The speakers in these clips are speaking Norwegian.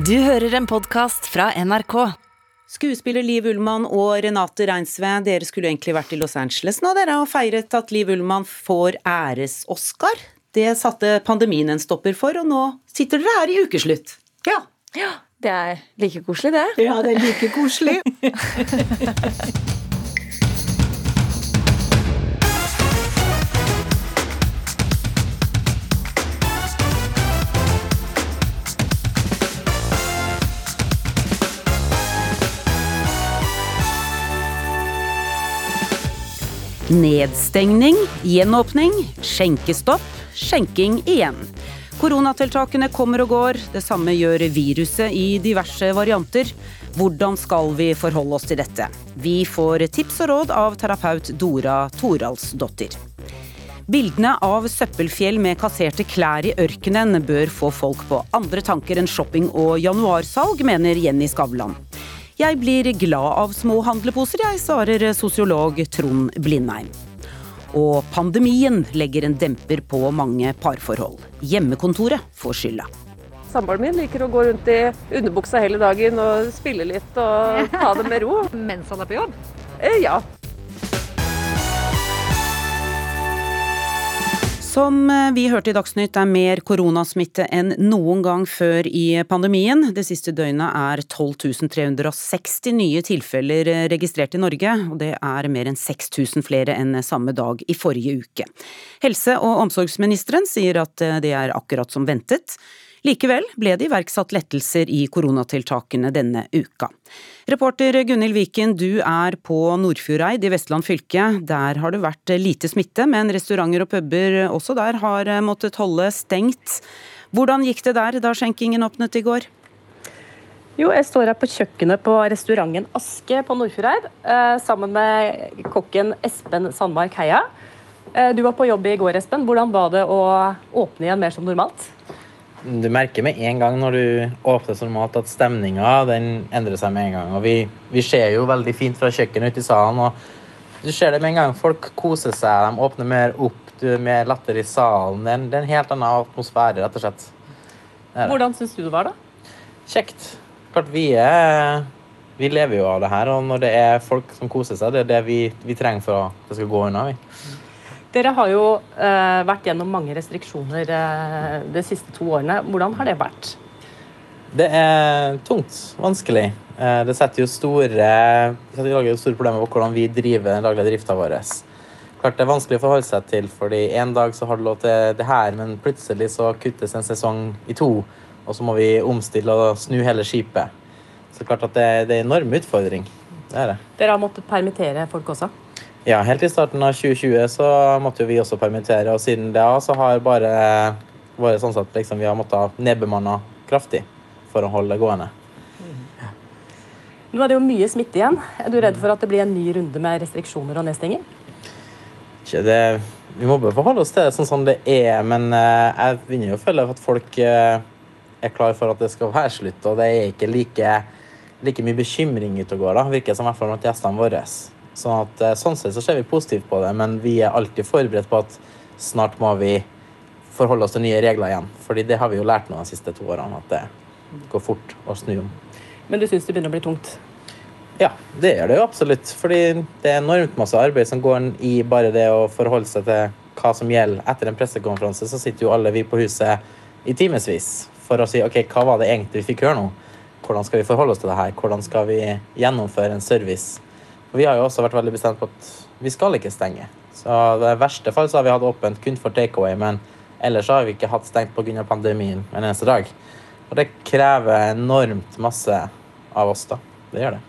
Du hører en podkast fra NRK. Skuespiller Liv Ullmann og Renate Reinsve, dere skulle egentlig vært i Los Angeles nå, dere, og feiret at Liv Ullmann får æres-Oscar. Det satte pandemien en stopper for, og nå sitter dere her i ukeslutt. Ja. ja. Det er like koselig, det. Ja, det er like koselig. Nedstengning, gjenåpning, skjenkestopp, skjenking igjen. Koronatiltakene kommer og går, det samme gjør viruset i diverse varianter. Hvordan skal vi forholde oss til dette? Vi får tips og råd av terapeut Dora Toralsdottir. Bildene av søppelfjell med kasserte klær i ørkenen bør få folk på andre tanker enn shopping og januarsalg, mener Jenny Skavlan. Jeg blir glad av små handleposer, jeg, svarer sosiolog Trond Blindheim. Og pandemien legger en demper på mange parforhold. Hjemmekontoret får skylda. Samboeren min liker å gå rundt i underbuksa hele dagen og spille litt og ta det med ro. Mens han er på jobb? Eh, ja. Som eh, vi hørte i Dagsnytt er mer koronasmitte enn noen gang før i pandemien. Det siste døgnet er 12 360 nye tilfeller eh, registrert i Norge, og det er mer enn 6000 flere enn samme dag i forrige uke. Helse- og omsorgsministeren sier at eh, det er akkurat som ventet. Likevel ble det iverksatt lettelser i koronatiltakene denne uka. Reporter Gunhild Viken, du er på Nordfjordeid i Vestland fylke. Der har det vært lite smitte, men restauranter og puber også der har måttet holde stengt. Hvordan gikk det der da skjenkingen åpnet i går? Jo, jeg står her på kjøkkenet på restauranten Aske på Nordfjordeid eh, sammen med kokken Espen Sandmark Heia. Eh, du var på jobb i går, Espen. Hvordan var det å åpne igjen mer som normalt? Du merker med en gang når du åpner som mat at stemninga endrer seg med en gang. Og vi, vi ser jo veldig fint fra kjøkkenet ute i salen. og Du ser det med en gang. Folk koser seg, de åpner mer opp, du er mer latter i salen. Det er, en, det er en helt annen atmosfære, rett og slett. Hvordan syns du det var, da? Kjekt. Klart vi er Vi lever jo av det her, og når det er folk som koser seg, det er det vi, vi trenger for at det skal gå unna. vi. Dere har jo eh, vært gjennom mange restriksjoner eh, de siste to årene. Hvordan har det vært? Det er tungt. Vanskelig. Eh, det setter jo store, setter jo store problemer på hvordan vi driver den daglige drifta vår. Klart Det er vanskelig å forholde seg til, fordi en dag så har du lov til det her, men plutselig så kuttes en sesong i to, og så må vi omstille og snu hele skipet. Så klart at det, det er en enorm utfordring. Det er det. Dere har måttet permittere folk også? Ja, helt i starten av 2020 så måtte jo vi også permittere, og siden det så har bare vært sånn at liksom, vi har måttet nedbemanne kraftig for å holde det gående. Ja. Nå er det jo mye smitte igjen. Er du redd for at det blir en ny runde med restriksjoner og nedstenging? Det, vi må bare forholde oss til det sånn som det er, men uh, jeg begynner jo å føle at folk uh, er klar for at det skal være slutt, og det er ikke like, like mye bekymring ute og går, da, virker som i hvert fall blant gjestene våre. Sånn, at, eh, sånn sett så ser vi positivt på det, men vi er alltid forberedt på at snart må vi forholde oss til nye regler igjen. Fordi det har vi jo lært nå de siste to årene, at det går fort å snu om. Men du syns det begynner å bli tungt? Ja, det gjør det jo absolutt. Fordi det er enormt masse arbeid som går i bare det å forholde seg til hva som gjelder. Etter en pressekonferanse så sitter jo alle vi på huset i timevis for å si OK, hva var det egentlig vi fikk høre nå? Hvordan skal vi forholde oss til det her? Hvordan skal vi gjennomføre en service vi har jo også vært veldig bestemt på at vi skal ikke stenge. Så I verste fall så har vi hatt åpent kun for takeaway, men ellers har vi ikke hatt stengt pga. pandemien en eneste dag. Og det krever enormt masse av oss, da. Det gjør det.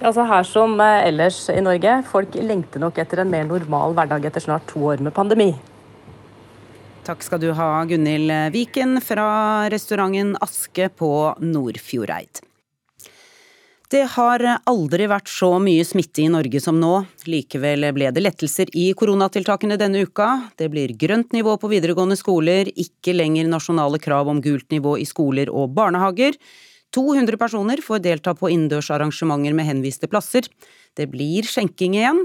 Det er altså her som eh, ellers i Norge. Folk lengter nok etter en mer normal hverdag etter snart to år med pandemi. Takk skal du ha, Gunhild Viken fra restauranten Aske på Nordfjordeid. Det har aldri vært så mye smitte i Norge som nå. Likevel ble det lettelser i koronatiltakene denne uka. Det blir grønt nivå på videregående skoler, ikke lenger nasjonale krav om gult nivå i skoler og barnehager. 200 personer får delta på innendørsarrangementer med henviste plasser. Det blir skjenking igjen,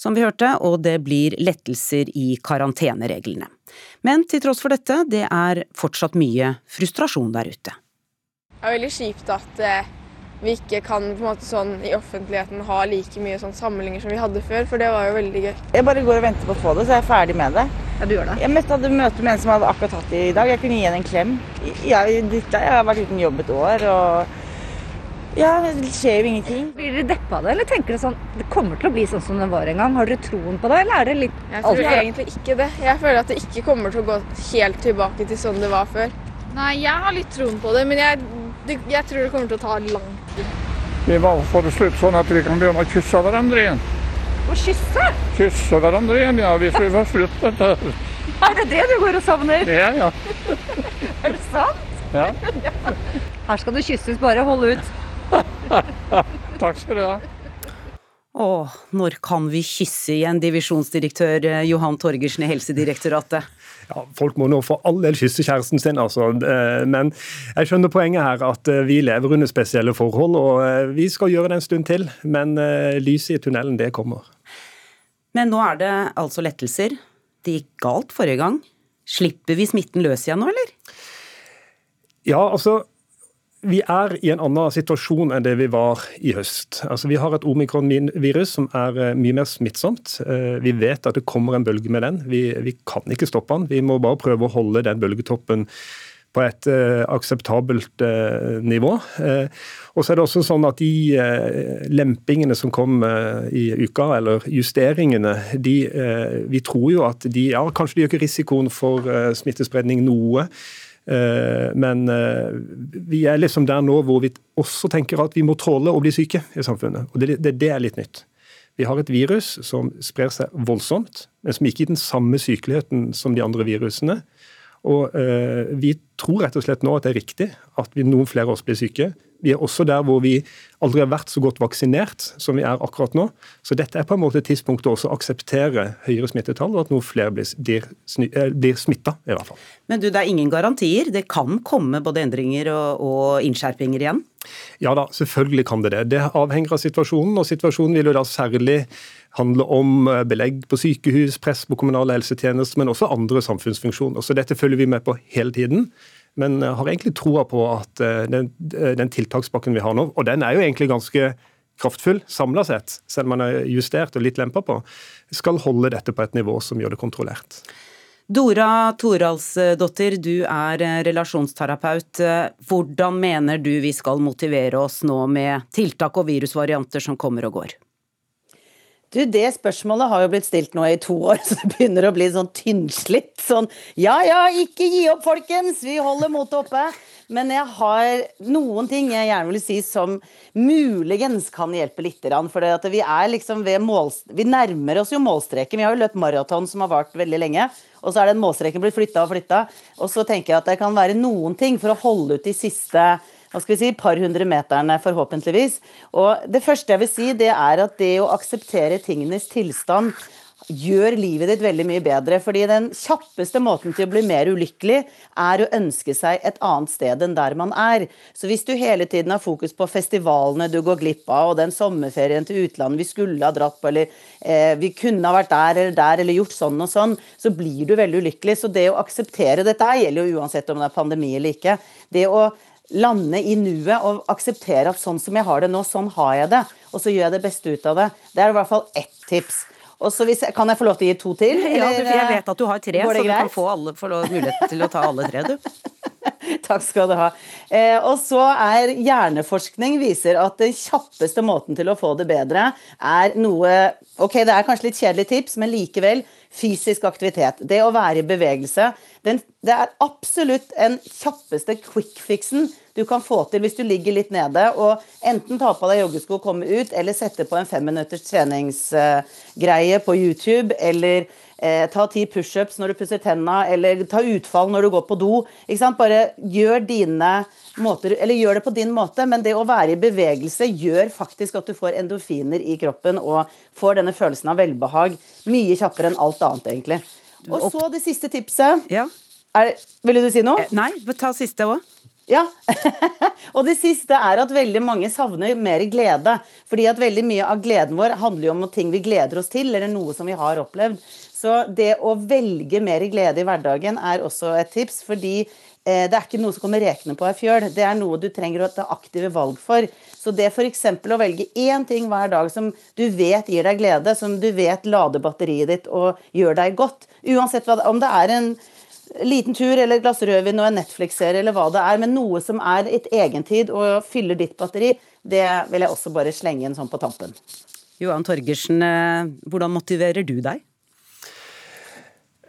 som vi hørte, og det blir lettelser i karantenereglene. Men til tross for dette, det er fortsatt mye frustrasjon der ute. Det er veldig kjipt at eh, vi ikke kan på en måte sånn i offentligheten ha like mye sånn samlinger som vi hadde før, for det var jo veldig gøy. Jeg bare går og venter på å få det, så er jeg ferdig med det. Ja, du gjør det. Jeg møtte, hadde møte med en som hadde akkurat hatt det i dag. Jeg kunne gi henne en klem. Jeg, jeg har vært uten jobb et år, og ja, det skjer jo ingenting. Blir dere deppa av det, eller tenker dere sånn det kommer til å bli sånn som det var en gang? Har dere troen på det, eller er det litt Jeg tror alt- egentlig ikke det. Jeg føler at det ikke kommer til å gå helt tilbake til sånn det var før. Nei, jeg har litt troen på det, men jeg, jeg tror det kommer til å ta lang tid. Vi må få det slutt sånn at vi kan begynne å kysse hverandre igjen. Å kysse? Kysse hverandre igjen, ja. Hvis vi får slutt på dette. Er det det du går og savner? Ja, ja. Er det sant? ja. Her skal du kysses, bare hold ut. Takk skal du ha. Å, når kan vi kysse igjen, divisjonsdirektør eh, Johan Torgersen i Helsedirektoratet? Ja, Folk må nå for all del kysse kjæresten sin, altså. Eh, Men jeg skjønner poenget her, at eh, vi lever under spesielle forhold. Og eh, vi skal gjøre det en stund til, men lyset i tunnelen, det kommer. Men nå er det altså lettelser. Det gikk galt forrige gang. Slipper vi smitten løs igjen nå, eller? Ja, altså vi er i en annen situasjon enn det vi var i høst. Altså, vi har et omikron-virus som er eh, mye mer smittsomt. Eh, Vi vet at det kommer en bølge med den. Vi, vi kan ikke stoppe den. Vi må bare prøve å holde den bølgetoppen på et uh, akseptabelt uh, nivå. Uh, og så er det også sånn at de lempingene som kom i uka, eller justeringene, de, vi tror jo at de ja, kanskje de øker risikoen for smittespredning noe. Eh, Men eh, vi er liksom der nå hvor vi også tenker at vi må tåle å bli syke i samfunnet. Og det, er litt nytt. Vi har et virus som sprer seg voldsomt, men som ikke gir den samme sykeligheten som de andre virusene. Og eh, Vi tror rett og slett nå at det er riktig at noen flere av oss blir syke. Vi er også der hvor vi aldri har vært så godt vaksinert som vi er akkurat nå. Så dette er på en måte et tidspunkt å også akseptere høyere smittetall, og at noen flere blir, blir, eh, blir smitta, i hvert fall. Men du, det er ingen garantier. Det kan komme både endringer og, og innskjerpinger igjen. Ja da, selvfølgelig kan det det. Det avhenger av situasjonen, og situasjonen vil jo da særlig handle om eh, belegg på sykehus, press på kommunale helsetjenester, men også andre samfunnsfunksjoner. Så dette følger vi med på hele tiden. Men har egentlig troa på at eh, den, den tiltakspakken vi har nå, og den er jo egentlig ganske kraftfull samla sett, selv om man er justert og litt lempa på, skal holde dette på et nivå som gjør det kontrollert. Dora Toralsdottir, du er eh, relasjonsterapeut. Eh, Hvordan mener du vi skal motivere oss nå med tiltak og virusvarianter som kommer og går? Du, Det spørsmålet har jo blitt stilt nå i to år, så det begynner å bli sånn tynnslitt. Sånn ja ja, ikke gi opp, folkens! Vi holder motet oppe. Men jeg har noen ting jeg gjerne vil si som muligens kan hjelpe litt. For det at vi er liksom ved mål... Vi nærmer oss jo målstreken. Vi har jo løpt maraton som har vart veldig lenge. Og så er den målstreken blitt flytta og flytta. Og så tenker jeg at det kan være noen ting for å holde ut de siste hva skal vi si, par hundre meterne, forhåpentligvis. Og det første jeg vil si, det er at det å akseptere tingenes tilstand gjør livet ditt veldig mye bedre. Fordi den kjappeste måten til å bli mer ulykkelig, er å ønske seg et annet sted enn der man er. Så hvis du hele tiden har fokus på festivalene du går glipp av, og den sommerferien til utlandet vi skulle ha dratt på, eller eh, vi kunne ha vært der eller der, eller gjort sånn og sånn, så blir du veldig ulykkelig. Så det å akseptere dette gjelder jo uansett om det er pandemi eller ikke. Det å lande i nuet og akseptere at sånn som jeg har det nå, sånn har jeg det. Og så gjør jeg det beste ut av det. Det er i hvert fall ett tips. Og så hvis Kan jeg få lov til å gi to til? Ja, du, jeg vet at du har tre, så det du kan få, alle, få lov- mulighet til å ta alle tre, du. Takk skal du ha. Eh, og så er Hjerneforskning viser at den kjappeste måten til å få det bedre, er noe Ok, det er kanskje litt kjedelig tips, men likevel fysisk aktivitet. Det å være i bevegelse. Den, det er absolutt den kjappeste quick-fixen du kan få til hvis du ligger litt nede og enten ta på deg joggesko og komme ut, eller sette på en femminutters treningsgreie på YouTube, eller eh, ta ti pushups når du pusser tenna, eller ta utfall når du går på do. Bare gjør dine måter, eller gjør det på din måte, men det å være i bevegelse gjør faktisk at du får endorfiner i kroppen og får denne følelsen av velbehag mye kjappere enn alt annet, egentlig. Og så det siste tipset. Ja. Er, ville du si noe? Eh, Nei, ta siste òg. Ja. og det siste er at veldig mange savner mer glede. Fordi at veldig mye av gleden vår handler jo om ting vi gleder oss til, eller noe som vi har opplevd. Så det å velge mer glede i hverdagen er også et tips, fordi eh, det er ikke noe som kommer rekende på ei fjøl. Det er noe du trenger å ta aktive valg for. Så det f.eks. å velge én ting hver dag som du vet gir deg glede, som du vet lader batteriet ditt og gjør deg godt, uansett hva, om det er en liten tur eller et glass rødvin og en Netflix-serie eller hva det er, men noe som er et egentid og fyller ditt batteri, det vil jeg også bare slenge inn sånn på tampen. Johan Torgersen, eh, hvordan motiverer du deg?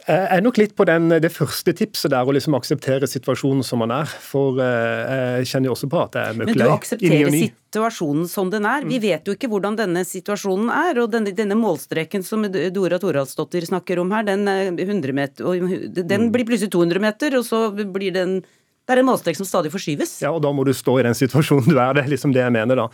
Jeg er nok litt på den, det første tipset der, å liksom akseptere situasjonen som man er. For eh, jeg kjenner jo også på at jeg er møkk Men du aksepterer situasjonen som den er. Vi mm. vet jo ikke hvordan denne situasjonen er. Og denne, denne målstreken som Dora Toralsdottir snakker om her, den, 100 meter, den mm. blir plutselig 200 meter, og så blir den det er en målstrek som stadig forskyves. Ja, og da må du stå i den situasjonen du er. Det er liksom det jeg mener, da.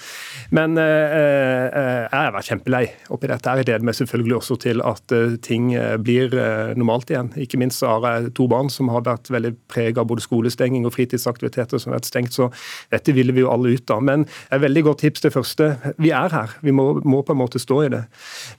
Men eh, eh jeg har vært kjempelei oppi dette. Jeg gleder meg selvfølgelig også til at eh, ting eh, blir eh, normalt igjen. Ikke minst har jeg to barn som har vært veldig preget av både skolestenging og fritidsaktiviteter som har vært stengt, så dette ville vi jo alle ut av. Men et veldig godt tips det første. Vi er her. Vi må, må på en måte stå i det.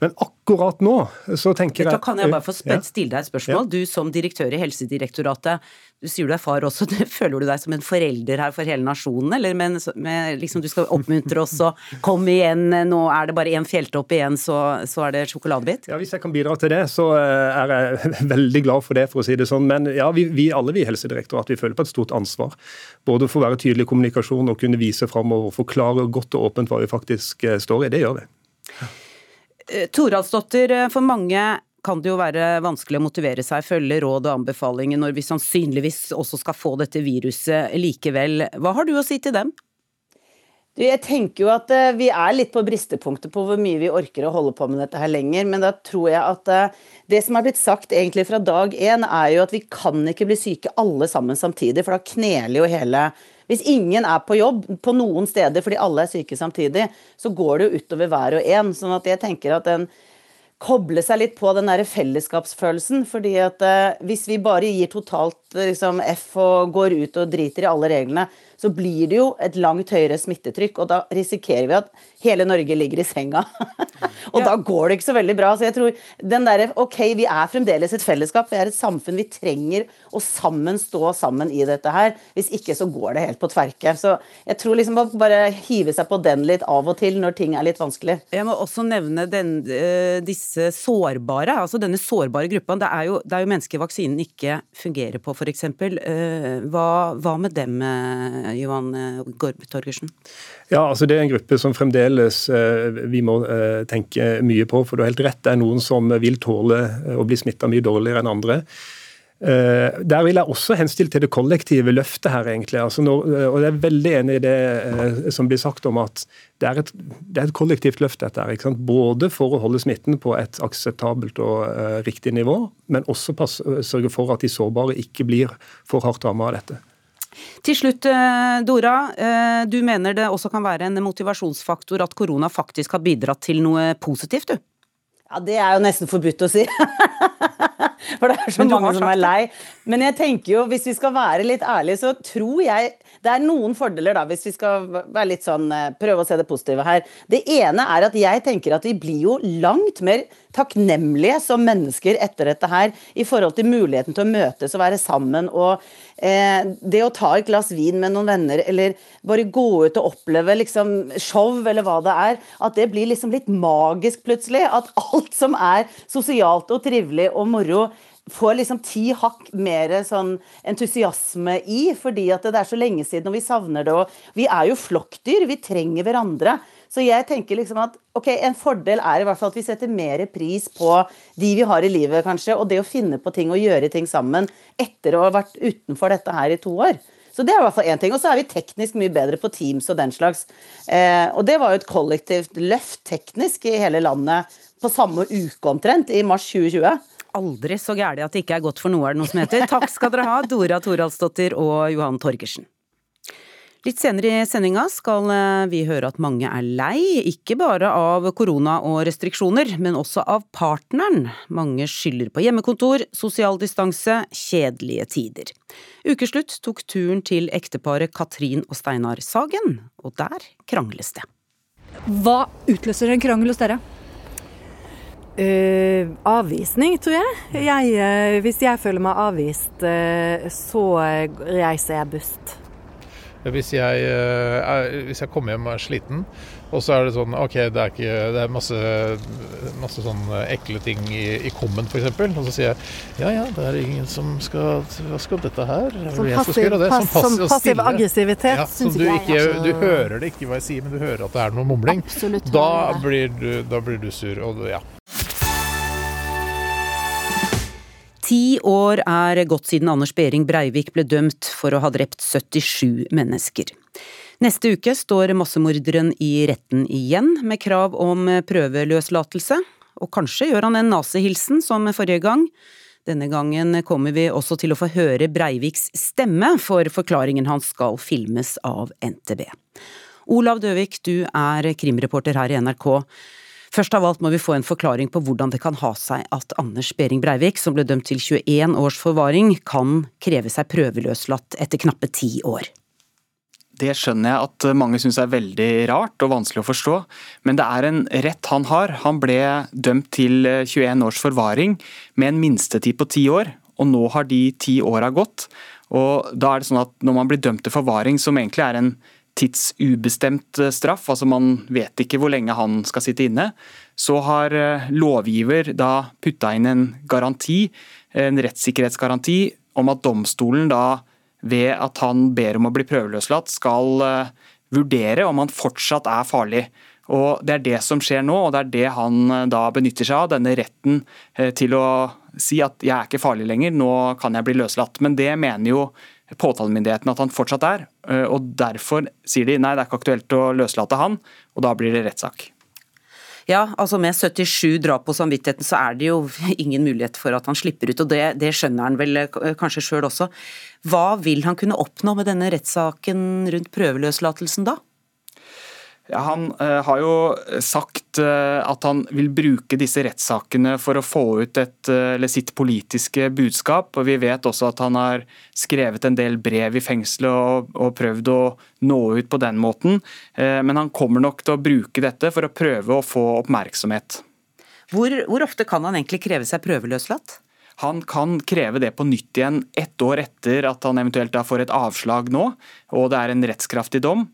Men akkurat nå så tenker jeg Da kan jeg bare få stille deg et spørsmål. Ja. Du som direktør i Helsedirektoratet, du sier du er far også, føler du deg som en forelder her for hele nasjonen, eller med, med liksom du skal oppmuntre oss og kom igjen, nå er det bare én fjelltopp igjen, så, så, er det sjokoladebit? Ja, hvis jeg kan bidra til det, så eh, er jeg veldig glad for det, for å si det sånn. Men ja, vi, vi alle vi i Helsedirektoratet vi føler på et stort ansvar. Både for å være tydelig i kommunikasjon og kunne vise fram og forklare godt og åpent hva vi faktisk eh, står i. Det gjør vi. Eh, Toralsdottir, for mange kan det jo være vanskelig å motivere seg, følge råd og anbefalinger når vi sannsynligvis også skal få dette viruset likevel. Hva har du å si til dem? Jeg tenker jo at uh, Vi er litt på bristepunktet på hvor mye vi orker å holde på med dette her lenger. Men da tror jeg at uh, det som er blitt sagt egentlig fra dag én, er jo at vi kan ikke bli syke alle sammen samtidig. For da kneler jo hele Hvis ingen er på jobb på noen steder fordi alle er syke samtidig, så går det jo utover hver og en. Sånn at jeg tenker at den koble seg litt på den der fellesskapsfølelsen. fordi at eh, Hvis vi bare gir totalt liksom, F og går ut og driter i alle reglene, så blir det jo et langt høyere smittetrykk. Og da risikerer vi at hele Norge ligger i senga. og ja. da går det ikke så veldig bra. Så jeg tror den derre OK, vi er fremdeles et fellesskap. Vi er et samfunn vi trenger å sammen stå sammen i dette her. Hvis ikke så går det helt på tverke. Så jeg tror liksom bare hive seg på den litt av og til når ting er litt vanskelig. Jeg må også nevne den, eh, disse sårbare, altså denne sårbare gruppa. Det er jo, det er jo mennesker vaksinen ikke fungerer på, f.eks. Eh, hva, hva med dem? Eh, Johan Torgersen? Ja, altså Det er en gruppe som fremdeles eh, vi må eh, tenke mye på. For du har helt rett, det er noen som vil tåle å bli smitta mye dårligere enn andre. Der vil jeg også henstille til det kollektive løftet her, egentlig. Altså når, og Jeg er veldig enig i det som blir sagt om at det er et, det er et kollektivt løft, dette her. Både for å holde smitten på et akseptabelt og riktig nivå, men også pass, sørge for at de sårbare ikke blir for hardt rammet av dette. Til slutt, eh, Dora. Eh, du mener det også kan være en motivasjonsfaktor at korona faktisk har bidratt til noe positivt, du? Ja, det er jo nesten forbudt å si. For det er så mange som er lei. Men jeg tenker jo, hvis vi skal være litt ærlige, så tror jeg det er noen fordeler, da, hvis vi skal være litt sånn, eh, prøve å se det positive her. Det ene er at jeg tenker at vi blir jo langt mer takknemlige som mennesker etter dette her, i forhold til muligheten til å møtes og være sammen. og eh, Det å ta et glass vin med noen venner, eller bare gå ut og oppleve liksom, show, eller hva det er, at det blir liksom litt magisk plutselig. At alt som er sosialt og trivelig og moro, får liksom ti hakk mer sånn entusiasme i, fordi at det er så lenge siden og vi savner det. og Vi er jo flokkdyr, vi trenger hverandre. Så jeg tenker liksom at ok, en fordel er i hvert fall at vi setter mer pris på de vi har i livet, kanskje, og det å finne på ting og gjøre ting sammen etter å ha vært utenfor dette her i to år. Så det er i hvert fall én ting. Og så er vi teknisk mye bedre på Teams og den slags. Eh, og det var jo et kollektivt løft teknisk i hele landet på samme uke omtrent, i mars 2020 aldri så gæli at det ikke er godt for noe, er det noe som heter. Takk skal dere ha, Dora Toralsdottir og Johan Torgersen. Litt senere i sendinga skal eh, vi høre at mange er lei, ikke bare av korona og restriksjoner, men også av partneren. Mange skylder på hjemmekontor, sosial distanse, kjedelige tider. Ukeslutt tok turen til ekteparet Katrin og Steinar Sagen, og der krangles det. Hva utløser en krangel hos dere? Uh, avvisning, tror jeg. jeg uh, hvis jeg føler meg avvist, uh, så reiser jeg bust. Hvis jeg, hvis jeg, kommer hjem og er sliten, og så er det sånn OK, det er, ikke, det er masse, masse sånn ekle ting i, i kommen f.eks. Og så sier jeg ja ja, det er ingen som skal Hva skal dette her? Som passiv, pass, som passiv aggressivitet, ja, syns ikke jeg. Ikke, du hører det ikke hva jeg sier, men du hører at det er noe mumling. Absolutt. Da blir, du, da blir du sur. Og ja. Ti år er gått siden Anders Behring Breivik ble dømt for å ha drept 77 mennesker. Neste uke står massemorderen i retten igjen, med krav om prøveløslatelse. Og kanskje gjør han en nazihilsen som forrige gang. Denne gangen kommer vi også til å få høre Breiviks stemme, for forklaringen hans skal filmes av NTB. Olav Døvik, du er krimreporter her i NRK. Først av alt må vi få en forklaring på hvordan det kan ha seg at Anders Behring Breivik, som ble dømt til 21 års forvaring, kan kreve seg prøveløslatt etter knappe ti år. Det skjønner jeg at mange syns er veldig rart og vanskelig å forstå, men det er en rett han har. Han ble dømt til 21 års forvaring med en minstetid på ti år, og nå har de ti åra gått. Og da er det sånn at Når man blir dømt til forvaring, som egentlig er en tidsubestemt eh, straff, altså man vet ikke hvor lenge han skal sitte inne, så har eh, lovgiver da putta inn en garanti, en rettssikkerhetsgaranti, om at domstolen da ved at han ber om å bli prøveløslatt, skal eh, vurdere om han fortsatt er farlig. Og Det er det som skjer nå, og det er det han da benytter seg av. Denne retten til å si at jeg er ikke farlig lenger, nå kan jeg bli løslatt. Men det mener jo påtalemyndigheten at han fortsatt er. Eh, og Derfor sier de nei, det er ikke aktuelt å løslate han, og da blir det rettssak. Ja, altså med 77 drap på samvittigheten så er det jo ingen mulighet for at han slipper ut, og det, det skjønner han vel eh, kanskje sjøl også. Hva vil han kunne oppnå med denne rettssaken rundt prøveløslatelsen da? Ja, han uh, har jo sagt uh, at han vil bruke disse rettssakene for å få ut et, uh, sitt politiske budskap. og Vi vet også at han har skrevet en del brev i fengselet og, og prøvd å nå ut på den måten. men han kommer nok til å bruke dette for å prøve å få oppmerksomhet. Hvor, hvor ofte kan han egentlig kreve seg prøveløslatt? Han kan kreve det på nytt igjen ett år etter at han eventuelt får et avslag nå, og det er en rettskraftig dom.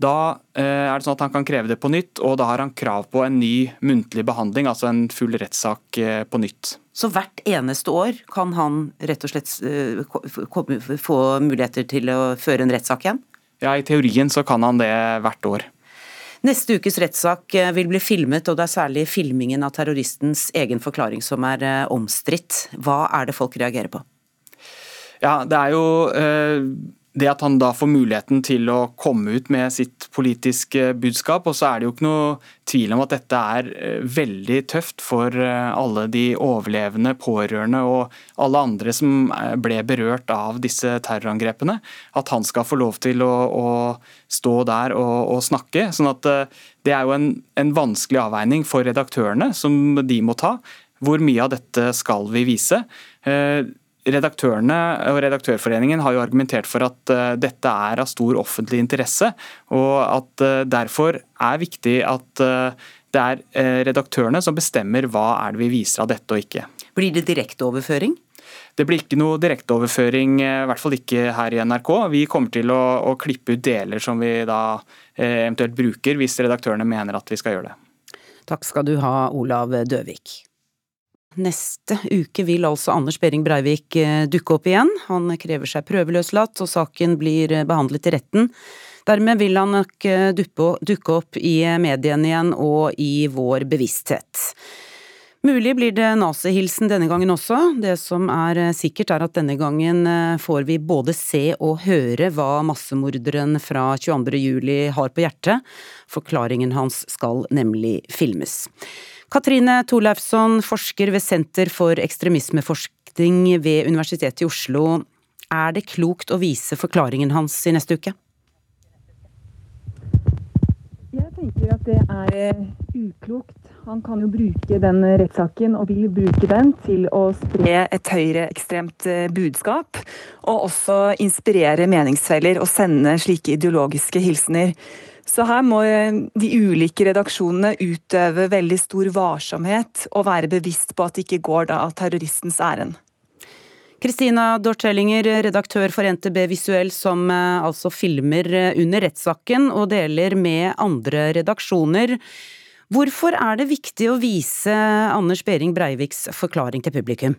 Da eh, er det sånn at han kan kreve det på nytt, og da har han krav på en ny muntlig behandling, altså en full rettssak eh, på nytt. Så hvert eneste år kan han rett og slett eh, få muligheter til å føre en rettssak igjen? Ja, i teorien så kan han det hvert år. Neste ukes rettssak vil bli filmet, og det er særlig filmingen av terroristens egen forklaring som er omstridt. Hva er det folk reagerer på? Ja, det er jo det at han da får muligheten til å komme ut med sitt politiske budskap. Og så er det jo ikke noe tvil om at dette er eh, veldig tøft for eh, alle de overlevende, pårørende og alle andre som eh, ble berørt av disse terrorangrepene. At han skal få lov til å, å stå der og, og, snakke. sånn at det er jo en, en vanskelig avveining for redaktørene som de må ta. Hvor mye av dette skal vi vise? Redaktørene og Redaktørforeningen har jo argumentert for at uh, dette er av stor offentlig interesse, og at uh, derfor er viktig at uh, det er redaktørene som bestemmer hva er det vi viser av dette og ikke. Blir det direkteoverføring? Det blir ikke noe direkteoverføring, i hvert fall ikke her i NRK. Vi kommer til å, å klippe ut deler som vi da eventuelt bruker, hvis redaktørene mener at vi skal gjøre det. Takk skal du ha, Olav Døvik. Neste uke vil altså Anders Behring Breivik eh, dukke opp igjen. Han krever seg prøveløslatt, og saken blir eh, behandlet i retten. Dermed vil han nok eh, dukke opp i mediene igjen og i vår bevissthet. Mulig blir det nazihilsen denne gangen også. Det som er sikkert er at denne gangen får vi både se og høre hva massemorderen fra 22. juli har på hjertet. Forklaringen hans skal nemlig filmes. Katrine Torleifsson, forsker ved Senter for ekstremismeforskning ved Universitetet i Oslo. Er det klokt å vise forklaringen hans i neste uke? Jeg tenker at det er uklokt. Han kan jo bruke den rettssaken, og vil bruke den, til å spre et høyreekstremt eh, budskap. Og også inspirere meningsfeller og sende slike ideologiske hilsener. Så her må eh, de ulike redaksjonene utøve veldig stor varsomhet og være bevisst på at det ikke går da terroristens ærend. Kristina Dortellinger, redaktør for NTB Visuell, som eh, altså filmer under rettssaken og deler med andre redaksjoner. Hvorfor er det viktig å vise Anders Behring Breiviks forklaring til publikum?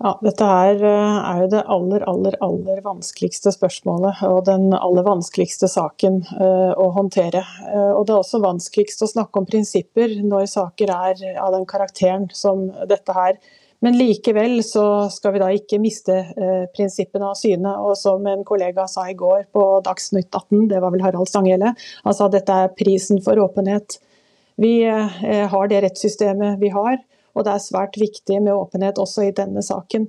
Ja, Dette her eh, er jo det aller, aller, aller vanskeligste spørsmålet og den aller vanskeligste saken å håndtere. Og Det er også vanskeligst å snakke om prinsipper når saker er av den karakteren som dette her. Men likevel så skal vi da ikke miste eh, prinsippene av syne. Og som en kollega sa i går på Dagsnytt 18, det var vel Harald Stanghelle, han sa at dette er prisen for åpenhet. Vi eh, har det rettssystemet vi har, og det er svært viktig med åpenhet også i denne saken.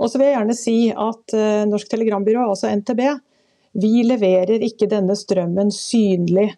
Og så vil jeg gjerne si at eh, Norsk Telegrambyrå, altså NTB, vi leverer ikke denne strømmen synlig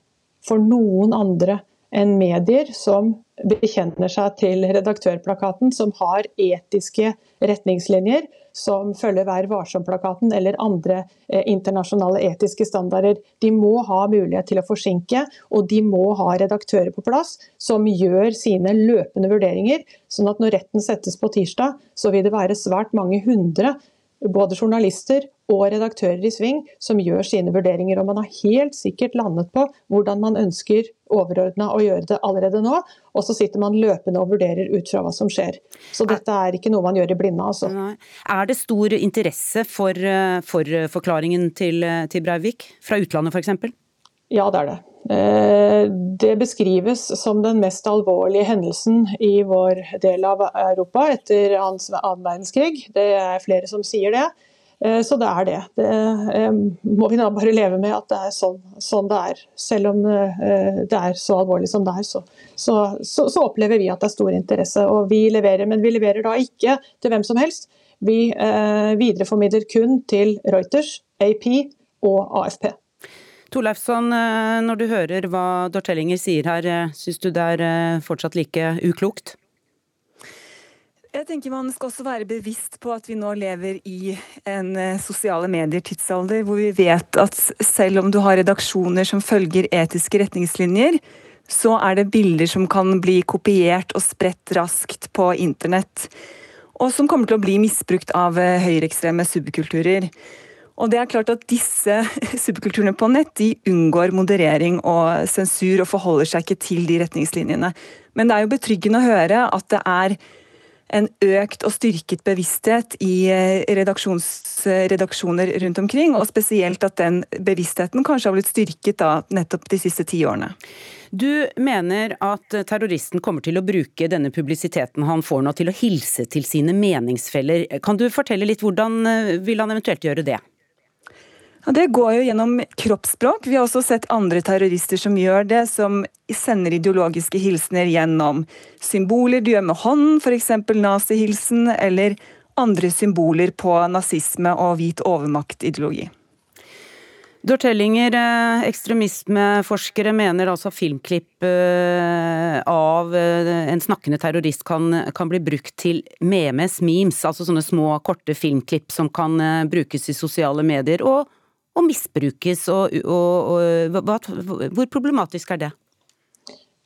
for noen andre enn medier som bekjenner seg til redaktørplakaten, som har etiske retningslinjer som følger Vær varsom-plakaten eller andre eh, internasjonale etiske standarder. De må ha mulighet til å forsinke, og de må ha redaktører på plass som gjør sine løpende vurderinger, sånn at når retten settes på tirsdag, så vil det være svært mange hundre både journalister og redaktører i sving som gjør sine vurderinger. Og man har helt sikkert landet på hvordan man ønsker overordna å gjøre det allerede nå. Og så sitter man løpende og vurderer ut fra hva som skjer. Så dette er ikke noe man gjør i blinde, altså. Er det stor interesse for, eh, for forklaringen til, eh, til Breivik, fra utlandet f.eks.? Ja, det er det. Eh, det beskrives som den mest alvorlige hendelsen i vår del av Europa etter annen verdenskrig. Det er flere som sier det. Eh, så det er det. Det eh, må vi da bare leve med at det er sånn, sånn det er. Selv om det er så alvorlig som det er, så, så, så, så, opplever vi at det er stor interesse. Og vi leverer, men vi leverer da ikke til hvem som helst. Vi eh, videreformidler kun til Reuters, AP og AFP. Torleifsson, når du hører hva Dortellinger sier her, syns du det er fortsatt like uklokt? Jeg tenker Man skal også være bevisst på at vi nå lever i en eh, sosiale medier-tidsalder, hvor vi vet at selv om du har redaksjoner som følger etiske retningslinjer, så er det bilder som kan bli kopiert og spredt raskt på internett. Og som kommer til å bli misbrukt av eh, høyreekstreme subkulturer. Og det er klart at Disse subkulturene på nett de unngår moderering og sensur og forholder seg ikke til de retningslinjene. Men det er jo betryggende å høre at det er en økt og styrket bevissthet i eh, redaksjoner rundt omkring, og spesielt at den bevisstheten kanskje har blitt styrket da, nettopp de siste ti årene. Du mener at terroristen kommer til å bruke denne publisiteten han får nå til å hilse til sine meningsfeller. Kan du fortelle litt hvordan eh, vil han eventuelt gjøre det? Ja, det går jo gjennom kroppsspråk. Vi har også sett andre terrorister som gjør det, som sender ideologiske hilsener gjennom symboler du gjør med hånden, f.eks. nazihilsen, eller andre symboler på nazisme og hvit overmaktideologi. Dortellinger, eh, ekstremismeforskere mener altså filmklipp eh, av eh, en snakkende terrorist kan, kan, bli brukt til memes, memes, altså sånne små, korte filmklipp som kan brukes i sosiale medier. og og misbrukes, og, og, og hva, hvor problematisk er det?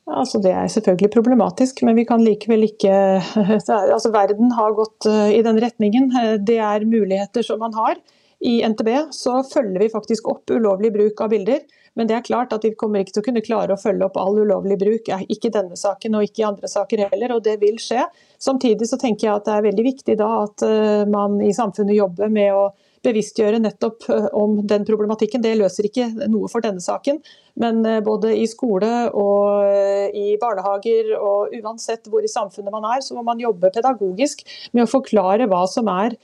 Altså, det er selvfølgelig problematisk, men vi kan likevel ikke altså, Verden har gått eh, i den retningen. Det er muligheter som man har. I NTB så følger vi faktisk opp ulovlig bruk av bilder. Men det er klart at vi kommer ikke til å kunne klare å følge opp all ulovlig bruk. Ikke i denne saken og ikke i andre saker heller, og det vil skje. Samtidig så tenker jeg at det er veldig viktig da at eh, man i samfunnet jobber med å bevisstgjøre nettopp eh, om den problematikken. Det løser ikke noe for denne saken, men eh, både i skole og eh, i barnehager og uansett hvor i samfunnet man er, så må man jobbe pedagogisk med å forklare hva som er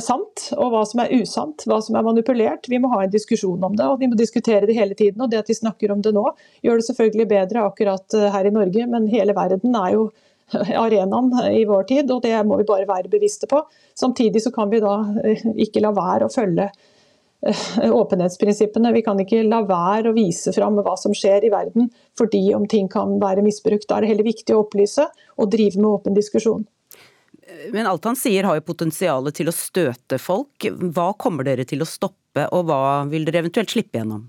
sant, og hva som er usant, hva som er manipulert. Vi må ha en diskusjon om det, og vi må diskutere det hele tiden. og Det at vi snakker om det nå, gjør det selvfølgelig bedre akkurat her i Norge, men hele verden er jo arenaen i vår tid, og det må vi bare være bevisste på. Samtidig så kan vi da eh, ikke la være å følge åpenhetsprinsippene. Vi kan ikke la være å vise fram hva som skjer i verden, fordi om ting kan være misbrukt. Da er det heller viktig å opplyse og drive med åpen diskusjon. Men alt han sier har jo potensial til å støte folk. Hva kommer dere til å stoppe, og hva vil dere eventuelt slippe gjennom?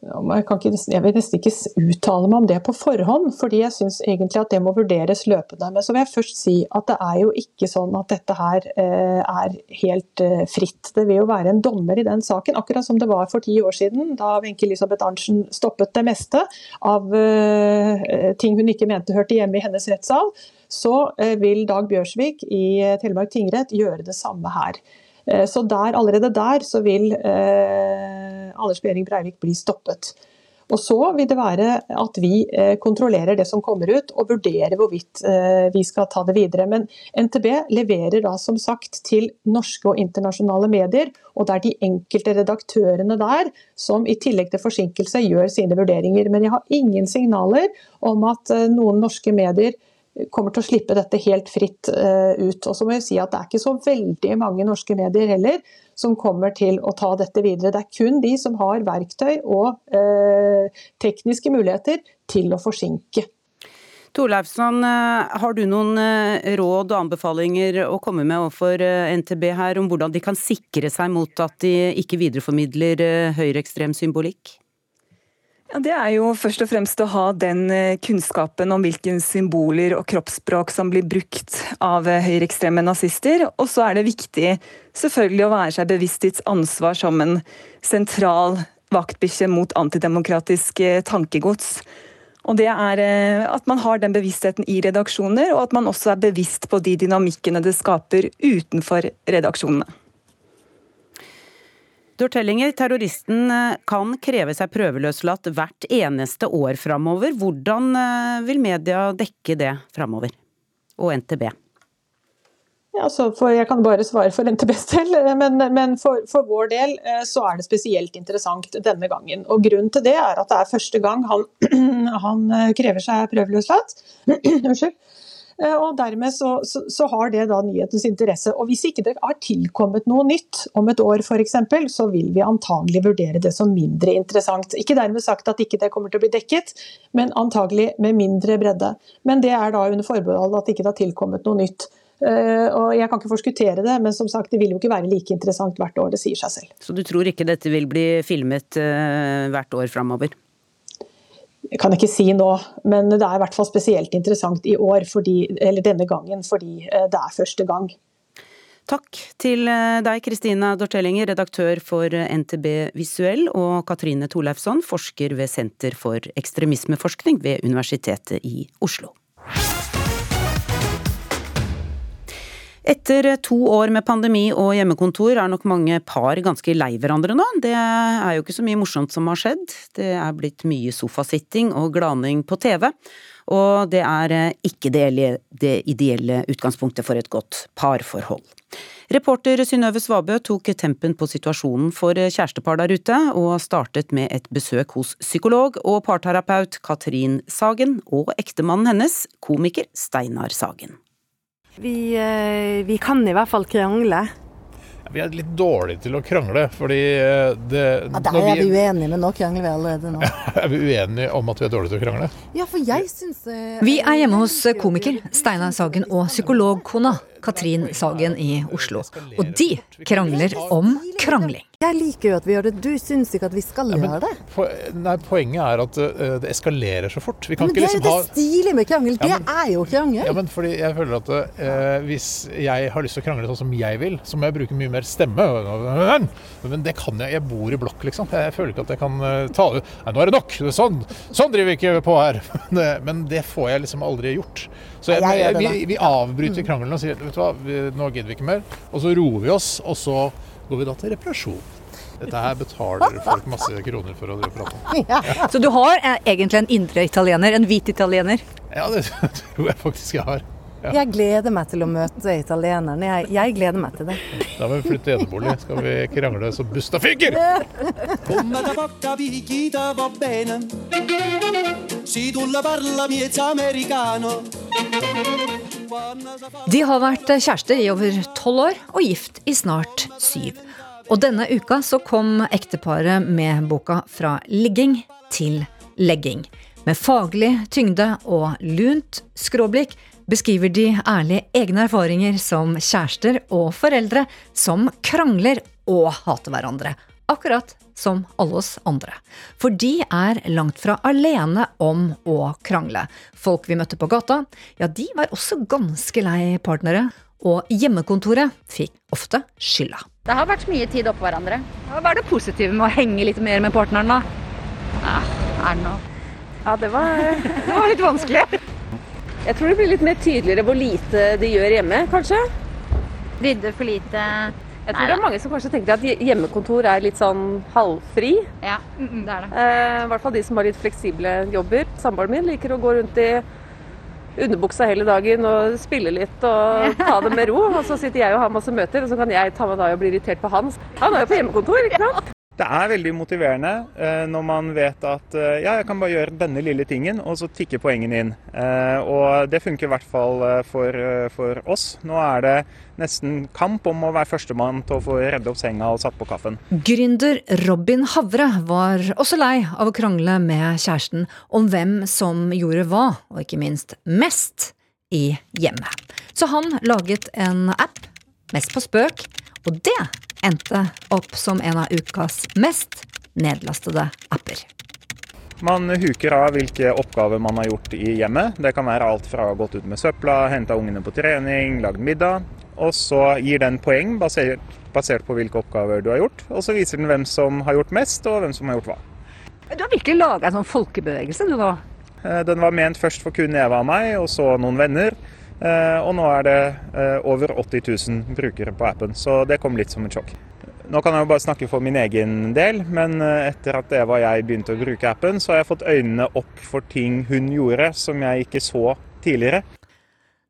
Jeg, ikke, jeg, vil nesten ikke uttale meg om det på forhånd, fordi jeg syns egentlig at det må vurderes løpende. Men så vil jeg først si at det er jo ikke sånn at dette her eh, er helt eh, fritt. Det vil jo være en dommer i den saken, akkurat som det var for ti år siden, da Wenche Elisabeth Arntzen stoppet det meste av eh, ting hun ikke mente hørte hjemme i hennes rettssal. Så vil Dag Bjørsvik i Telemark tingrett gjøre det samme her. Eh, så der, allerede der så vil eh, Anders Behring Breivik bli stoppet. Og så vil det være at vi eh, kontrollerer det som kommer ut, og vurderer hvorvidt vi skal ta det videre. Men NTB leverer da som sagt til norske og internasjonale medier, og det er de enkelte redaktørene der som i tillegg til forsinkelse gjør sine vurderinger. Men jeg har ingen signaler om at noen norske medier kommer til å slippe dette helt fritt uh, ut. Og så må jeg si at Det er ikke så veldig mange norske medier heller som kommer til å ta dette videre. Det er kun de som har verktøy og uh, tekniske muligheter til å forsinke. Torleifsson, eh, har du noen råd og anbefalinger å komme med overfor NTB her om hvordan de kan sikre seg mot at de ikke videreformidler høyreekstrem symbolikk? Ja, det er jo først og fremst å ha den eh, kunnskapen om hvilke symboler og kroppsspråk som blir brukt av eh, høyreekstreme nazister. Og så er det viktig selvfølgelig å være seg bevisst sitt ansvar som en sentral vaktbikkje mot antidemokratisk eh, tankegods. Og det er At man har den bevisstheten i redaksjoner, og at man også er bevisst på de dynamikkene det skaper utenfor redaksjonene. Dortellinger, terroristen eh, kan kreve seg prøveløslatt hvert eneste år framover. Hvordan eh, vil media dekke det framover, og NTB? Ja, jeg kan bare svare for NTBs del, eh, men, men for, for, vår del så er det spesielt interessant denne gangen. Og Grunnen til det er at det er første gang han, han krever seg prøveløslatt. Unnskyld. Eh, og Dermed så, så, så, har det da nyhetens interesse. Og Hvis ikke det har tilkommet noe nytt om et år f.eks., så vil vi antagelig vurdere det som mindre interessant. Ikke dermed sagt at ikke det kommer til å bli dekket, men antagelig med mindre bredde. Men det er da under forbehold at ikke det har tilkommet noe nytt. Uh, og Jeg kan ikke forskuttere det, men som sagt, det vil jo ikke være like interessant hvert år. Det sier seg selv. Så du tror ikke dette vil bli filmet uh, hvert år framover? Kan ikke si nå, men det er i hvert fall spesielt interessant i år, fordi, eller denne gangen, fordi eh, det er første gang. Takk til eh, deg, Kristina Dortellinger, redaktør for NTB Visuell, og Katrine Torleifsson, forsker ved Senter for ekstremismeforskning ved Universitetet i Oslo. Etter to år med pandemi og hjemmekontor er nok mange par ganske lei hverandre nå. Det er jo ikke så mye morsomt som har skjedd. Det er blitt mye sofasitting og glaning på TV. Og det er ikke det ideelle utgangspunktet for et godt parforhold. Reporter Synnøve Svabø tok tempen på situasjonen for kjærestepar der ute, og startet med et besøk hos psykolog og parterapeut Katrin Sagen og ektemannen hennes, komiker Steinar Sagen. Vi, eh, vi kan i hvert fall krangle. Vi er litt dårlige til å krangle, fordi eh, det ja, Der er vi, vi uenige, men nå krangler vi allerede nå. er vi uenige om at vi er dårlige til å krangle? Ja, for jeg syns uh, Vi er hjemme hos komiker Steinar Sagen og psykologkona Katrin Sagen i Oslo. Og de krangler om krangling. Jeg liker jo at vi gjør det, du syns ikke at vi skal ja, gjøre det? Po nei, Poenget er at uh, det eskalerer så fort. Vi kan men det er jo liksom det stilige med krangel. Ja, men, det er jo krangel. Ja, men fordi jeg føler at uh, hvis jeg har lyst til å krangle sånn som jeg vil, så må jeg bruke mye mer stemme. Men det kan jeg. Jeg bor i blokk, liksom. Jeg føler ikke at jeg kan uh, ta det, Nei, nå er det nok! Sånn, sånn driver vi ikke på her. men det får jeg liksom aldri gjort. Så jeg, jeg, vi, vi, avbryter krangelen og sier vet du hva, nå gidder vi ikke mer. Og så roer vi oss, og så går vi da til reparasjon. Dette her betaler folk masse kroner for å prate om. Ja. Så du har eh, egentlig en indre italiener, en hvit italiener? Ja, det tror jeg faktisk jeg har. Ja. Jeg gleder meg til å møte italienerne. Jeg, jeg gleder meg til det. Da må vi flytte enebolig. Skal vi krangle som busta fyker! De har vært kjærester i over tolv år og gift i snart syv. Og denne uka så kom ekteparet med boka Fra ligging til legging. Med faglig tyngde og lunt skråblikk beskriver de ærlig egne erfaringer som kjærester og foreldre som krangler og hater hverandre. Akkurat som alle oss andre. For de er langt fra alene om å krangle. Folk vi møtte på gata, ja, de var også ganske lei partnere. Og hjemmekontoret fikk ofte skylda. Det har vært mye tid oppå hverandre. Hva er det positive med å henge litt mer med partneren, da? Ja, er det noe? Ja, det var, det var litt vanskelig. Jeg tror det blir litt mer tydeligere hvor lite de gjør hjemme, kanskje. Rydde for lite. Jeg tror det er mange som kanskje tenker at hjemmekontor er litt sånn halvfri. Ja, det er det. Eh, I hvert fall de som har litt fleksible jobber. Samboeren min liker å gå rundt i underbuksa hele dagen og spille litt og ta det med ro. Og så sitter jeg og har masse møter, og så kan jeg ta meg da og bli irritert på han. Han er jo på hjemmekontor, ikke sant? Det er veldig motiverende eh, når man vet at eh, ja, jeg kan bare gjøre denne lille tingen, og så tikker poengene inn. Eh, og det funker i hvert fall for, for, oss. Nå er det nesten kamp om å være førstemann til å få redde opp senga og satt på kaffen. Gründer Robin Havre var også lei av å krangle med kjæresten om hvem som gjorde hva, og ikke minst mest, i hjemmet. Så han laget en app, mest på spøk, og det endte opp som en av ukas mest nedlastede apper. Man huker av hvilke oppgaver man har gjort i hjemmet. Det kan være alt fra gått ut med søpla, henta ungene på trening, lagd middag. Og så gir den poeng basert, basert, på hvilke oppgaver du har gjort. Og så viser den hvem som har gjort mest, og hvem som har gjort hva. Du har virkelig laga en sånn folkebevegelse du nå? Eh, den var ment først for kun Eva og meg, og så noen venner. Eh, og nå er det eh, over 80 000 brukere på appen, så det kom litt som et sjokk. Nå kan jeg jo bare snakke for min egen del, men eh, etter at Eva og jeg begynte å bruke appen, så har jeg fått øynene opp for ting hun gjorde som jeg ikke så tidligere.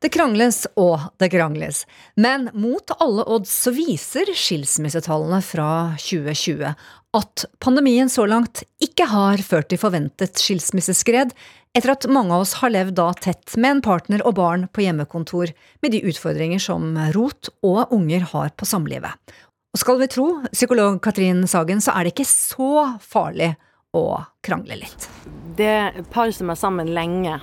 Det krangles og det krangles, men mot alle odds så viser skilsmissetallene fra 2020 at pandemien så langt ikke har ført til forventet skilsmisseskred, etter at mange av oss har levd da tett med en partner og barn på hjemmekontor, med de utfordringer som rot og unger har på samlivet. Og skal vi tro psykolog Katrin Sagen, så er det ikke så farlig å krangle litt. Det par som er sammen lenge,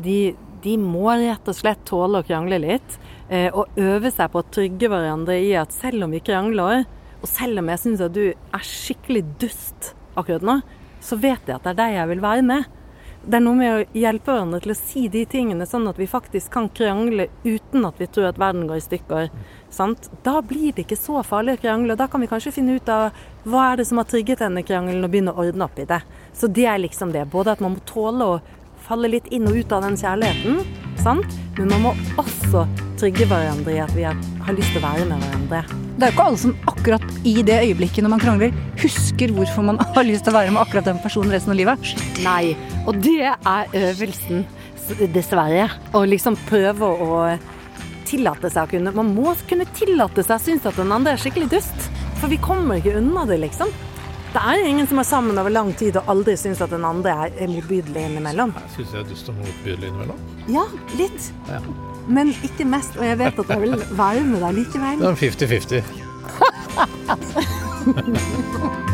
de, de, må rett og slett tåle å krangle litt. Eh, og øve seg på å trygge hverandre i at selv om vi krangler, og selv om jeg syns at du er skikkelig dust akkurat nå, så vet jeg at det er deg jeg vil være med. Det er noe med å hjelpe hverandre til å si de tingene, sånn at vi faktisk kan krangle uten at vi tror at verden går i stykker. Sant? Da blir det ikke så farlig å krangle. og Da kan vi kanskje finne ut av hva er det som har trigget denne krangelen, og begynne å ordne opp i det. Så det er liksom det. Både at man må tåle å falle litt inn og ut av den kjærligheten, sant? men man må også trygge hverandre i at vi har, lyst til å være med hverandre. Det er jo ikke alle som akkurat i det øyeblikket når man krangler, husker hvorfor man har lyst til å være med akkurat den personen resten av livet. Nei, og det er øvelsen, dessverre. Å liksom prøve å tillate seg å kunne Man må kunne tillate seg å synes at den andre er skikkelig dust. For vi kommer ikke unna det, liksom. Det er ingen som er sammen over lang tid og aldri syns at den andre er motbydelig innimellom. Jeg Syns jeg er dust og motbydelig innimellom? Ja, litt. Ja. Men ikke mest, og jeg vet at jeg vil være med deg likevel. Det er 50-50.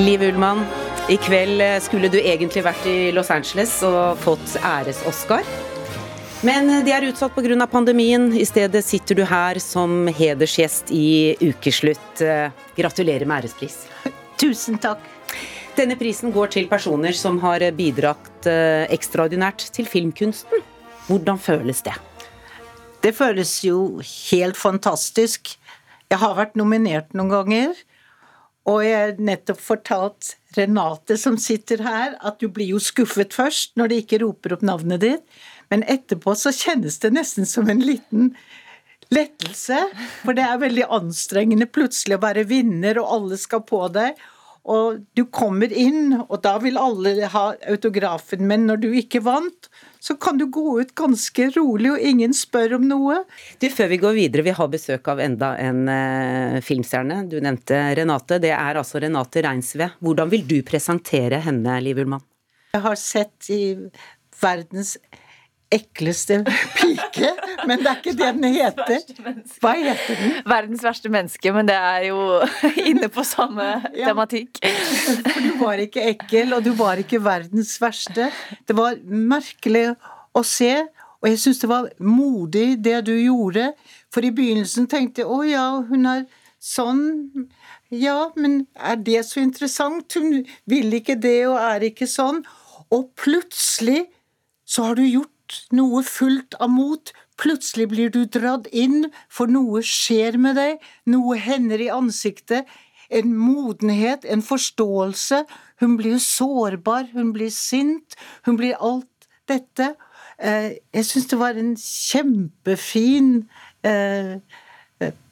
Liv Ullmann, i kveld skulle du egentlig vært i Los Angeles og fått æres-Oscar. Men de er utsatt pga. pandemien. I stedet sitter du her som hedersgjest i Ukeslutt. Gratulerer med ærespris. Tusen takk. Denne prisen går til personer som har bidratt eh, ekstraordinært til filmkunsten. Hvordan føles det? Det føles jo helt fantastisk. Jeg har vært nominert noen ganger. Og jeg har nettopp fortalt Renate som sitter her, at du blir jo skuffet først når de ikke roper opp navnet ditt. Men etterpå så kjennes det nesten som en liten lettelse. For det er veldig anstrengende plutselig å være vinner, og alle skal på deg. Og du kommer inn, og da vil alle ha autografen, men når du ikke vant, så kan du gå ut ganske rolig, og ingen spør om noe. Du, Før vi går videre, vi har besøk av enda en eh, filmstjerne. Du nevnte Renate. Det er altså Renate Reinsve. Hvordan vil du presentere henne, Liv Ullmann? Jeg har sett i verdens ekleste pike, men det er ikke det den heter. Hva heter den? Verdens verste menneske, men det er jo inne på samme ja. tematikk. For du var ikke ekkel, og du var ikke verdens verste. Det var merkelig å se, og jeg syns det var modig det du gjorde. For i begynnelsen tenkte jeg å ja, hun er sånn. Ja, men er det så interessant? Hun vil ikke det og er ikke sånn. Og plutselig så har du gjort noe fullt av mot. Plutselig blir du dratt inn, for noe skjer med deg, noe hender i ansiktet. En modenhet, en forståelse. Hun blir sårbar, hun blir sint, hun blir alt dette. Eh, jeg syns det var en kjempefin eh,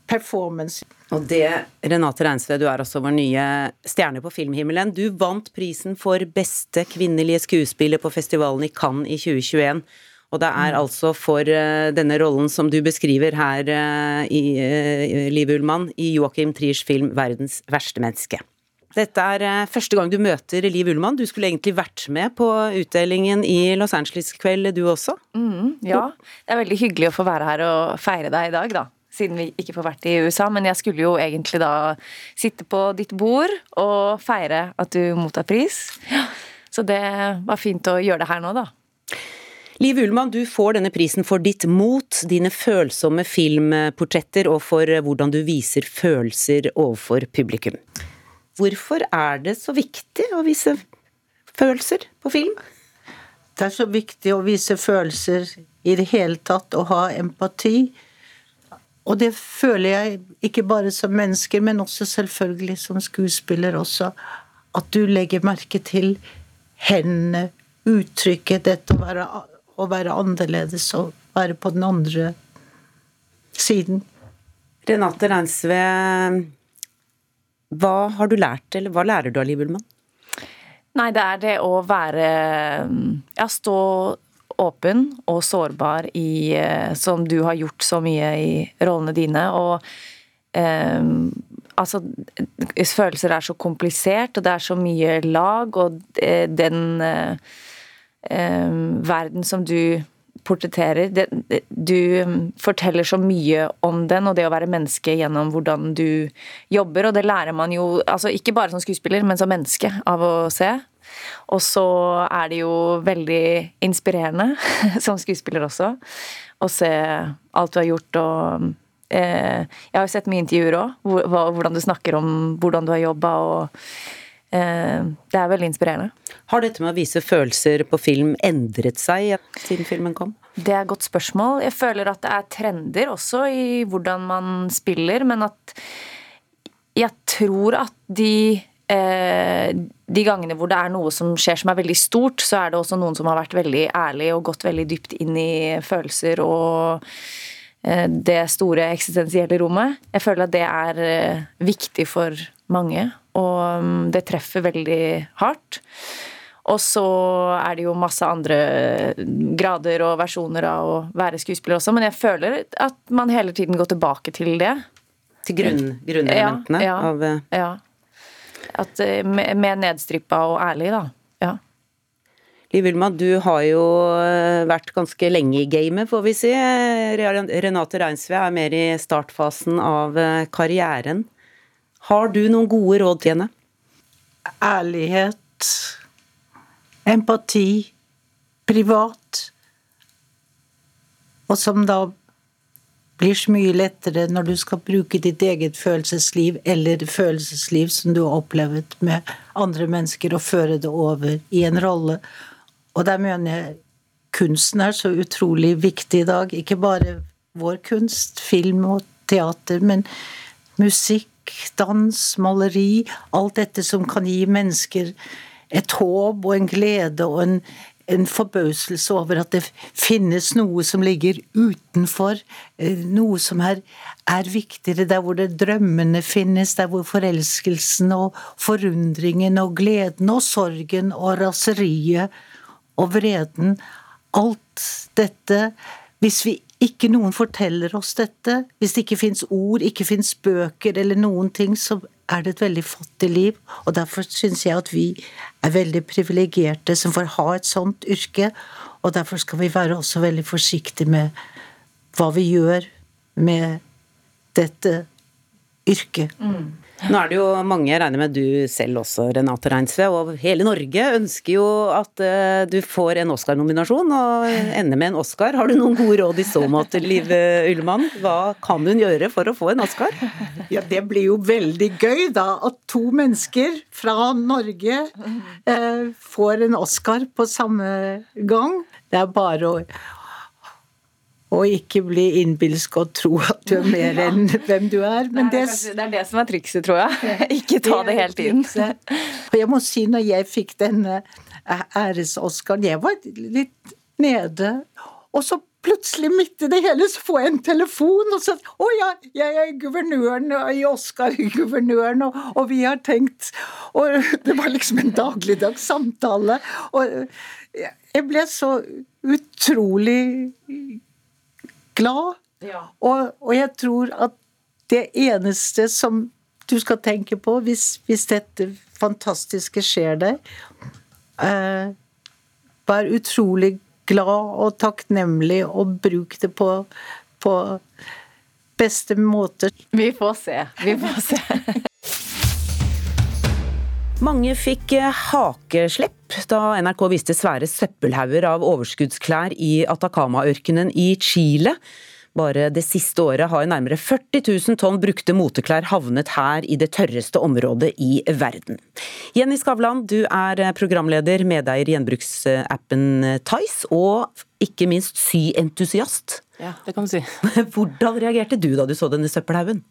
performance. Og det, Renate Reinsve, du er også vår nye stjerne på filmhimmelen. Du vant prisen for beste kvinnelige skuespiller på festivalen i Cannes i 2021. Og det er mm. altså for uh, denne rollen som du beskriver her uh, i uh, Liv Ullmann, i Joachim Triers film 'Verdens verste menneske'. Dette er første gang du møter Liv Ullmann. Du skulle egentlig vært med på utdelingen i Los Angeles kveld, du også? Mm, ja, det er veldig hyggelig å få være her og feire deg i dag, da siden vi ikke får vært i USA. Men jeg skulle jo egentlig da sitte på ditt bord og feire at du mottar pris. Så det var fint å gjøre det her nå, da. Liv Ullmann, du får denne prisen for ditt mot, dine følsomme filmportretter og for hvordan du viser følelser overfor publikum. Hvorfor er det så viktig å vise følelser på film? Det er så viktig å vise følelser i det hele tatt, å ha empati. Og det føler jeg ikke bare som mennesker, men også selvfølgelig som skuespiller også. At du legger merke til hendene, uttrykket, dette å være, å være annerledes og være på den andre siden. Renate Reinsve, hva har du lært, eller hva lærer du av Liv Ullmann? Nei, det er det å være Ja, stå åpen og sårbar i eh, Som du har gjort så mye i rollene dine. Og um, altså Følelser er så komplisert, og det er så mye lag, og den eh, eh, verden som du portretterer Du forteller så mye om den og det å være menneske gjennom hvordan du jobber, og det lærer man jo altså ikke bare som skuespiller, men som menneske av å se. Og så er det jo veldig inspirerende som skuespiller også å se alt du har gjort og eh, Jeg har jo sett mye intervjuer òg, hvordan du snakker om hvordan du har jobba og eh, Det er veldig inspirerende. Har dette med å vise følelser på film endret seg siden filmen kom? Det er et godt spørsmål. Jeg føler at det er trender også i hvordan man spiller, men at jeg tror at de Eh, de gangene hvor det er noe som skjer som er veldig stort, så er det også noen som har vært veldig ærlig og gått veldig dypt inn i følelser og eh, det store eksistensielle rommet. Jeg føler at det er eh, viktig for mange, og mm, det treffer veldig hardt. Og så er det jo masse andre grader og versjoner av å være skuespiller også, men jeg føler at man hele tiden går tilbake til det. Til grunn, grunnelementene ja, ja, av ja. At, med, med nedstrippa og ærlig, da. Ja. Liv Vilma, du har jo eh, vært ganske lenge i gamet, får vi si. Renate Reinsve er mer i startfasen av eh, karrieren. Har du noen gode råd til henne? Ærlighet, empati, privat. Og som da blir så mye lettere når du skal bruke ditt eget følelsesliv eller følelsesliv som du har opplevd med andre mennesker, og føre det over i en rolle. Og der mener jeg kunsten er så utrolig viktig i dag. Ikke bare vår kunst, film og teater, men musikk, dans, maleri. Alt dette som kan gi mennesker et håp og en glede og en, en forbauselse over at det finnes noe som ligger utenfor, eh, noe som er, er viktigere, der hvor det drømmene finnes, der hvor forelskelsen og forundringen og gleden og sorgen og raseriet og vreden alt dette Hvis vi ikke noen forteller oss dette, hvis det ikke fins ord, ikke fins bøker eller noen ting, så er det et veldig fattig liv. Og derfor syns jeg at vi er veldig privilegerte som får ha et sånt yrke. Og derfor skal vi være også veldig forsiktige med hva vi gjør med dette yrket. Mm. Nå er det jo mange, jeg regner med du selv også, Renate Reinsve, og hele Norge ønsker jo at uh, du får en Oscar-nominasjon og ender med en Oscar. Har du noen gode råd i så måte, Liv Ullmann? Hva kan hun gjøre for å få en Oscar? Ja, det blir jo veldig gøy, da. At to mennesker fra Norge uh, får en Oscar på samme gang. Det er bare å og ikke bli innbilsk og tro at du er mer enn hvem du er. Men det, er det, det er det som er trikset, tror jeg. ikke ta det, helt inn. Og jeg må si, når jeg fikk denne æres-Oscaren, jeg var litt nede. Og så plutselig, midt i det hele, så får jeg en telefon og så Å ja, jeg er guvernøren i Oscar-guvernøren, og, og, vi har tenkt Og det var liksom en dagligdags samtale. Og jeg ble så utrolig glad. Ja. Og, og, jeg tror at det eneste som du skal tenke på hvis, hvis dette fantastiske skjer deg, eh, vær utrolig glad og takknemlig og bruk det på, på beste måte. Vi får se. Vi får se. Mange fikk eh, da NRK viste svære søppelhauger av overskuddsklær i Atacama-ørkenen i Chile. Bare det siste året har nærmere 40 000 tonn brukte moteklær havnet her i det tørreste området i verden. Jenny Skavlan, du er programleder, medeier i gjenbruksappen Tice, og ikke minst syentusiast. Ja, det kan du si. Hvordan reagerte du da du så denne søppelhaugen?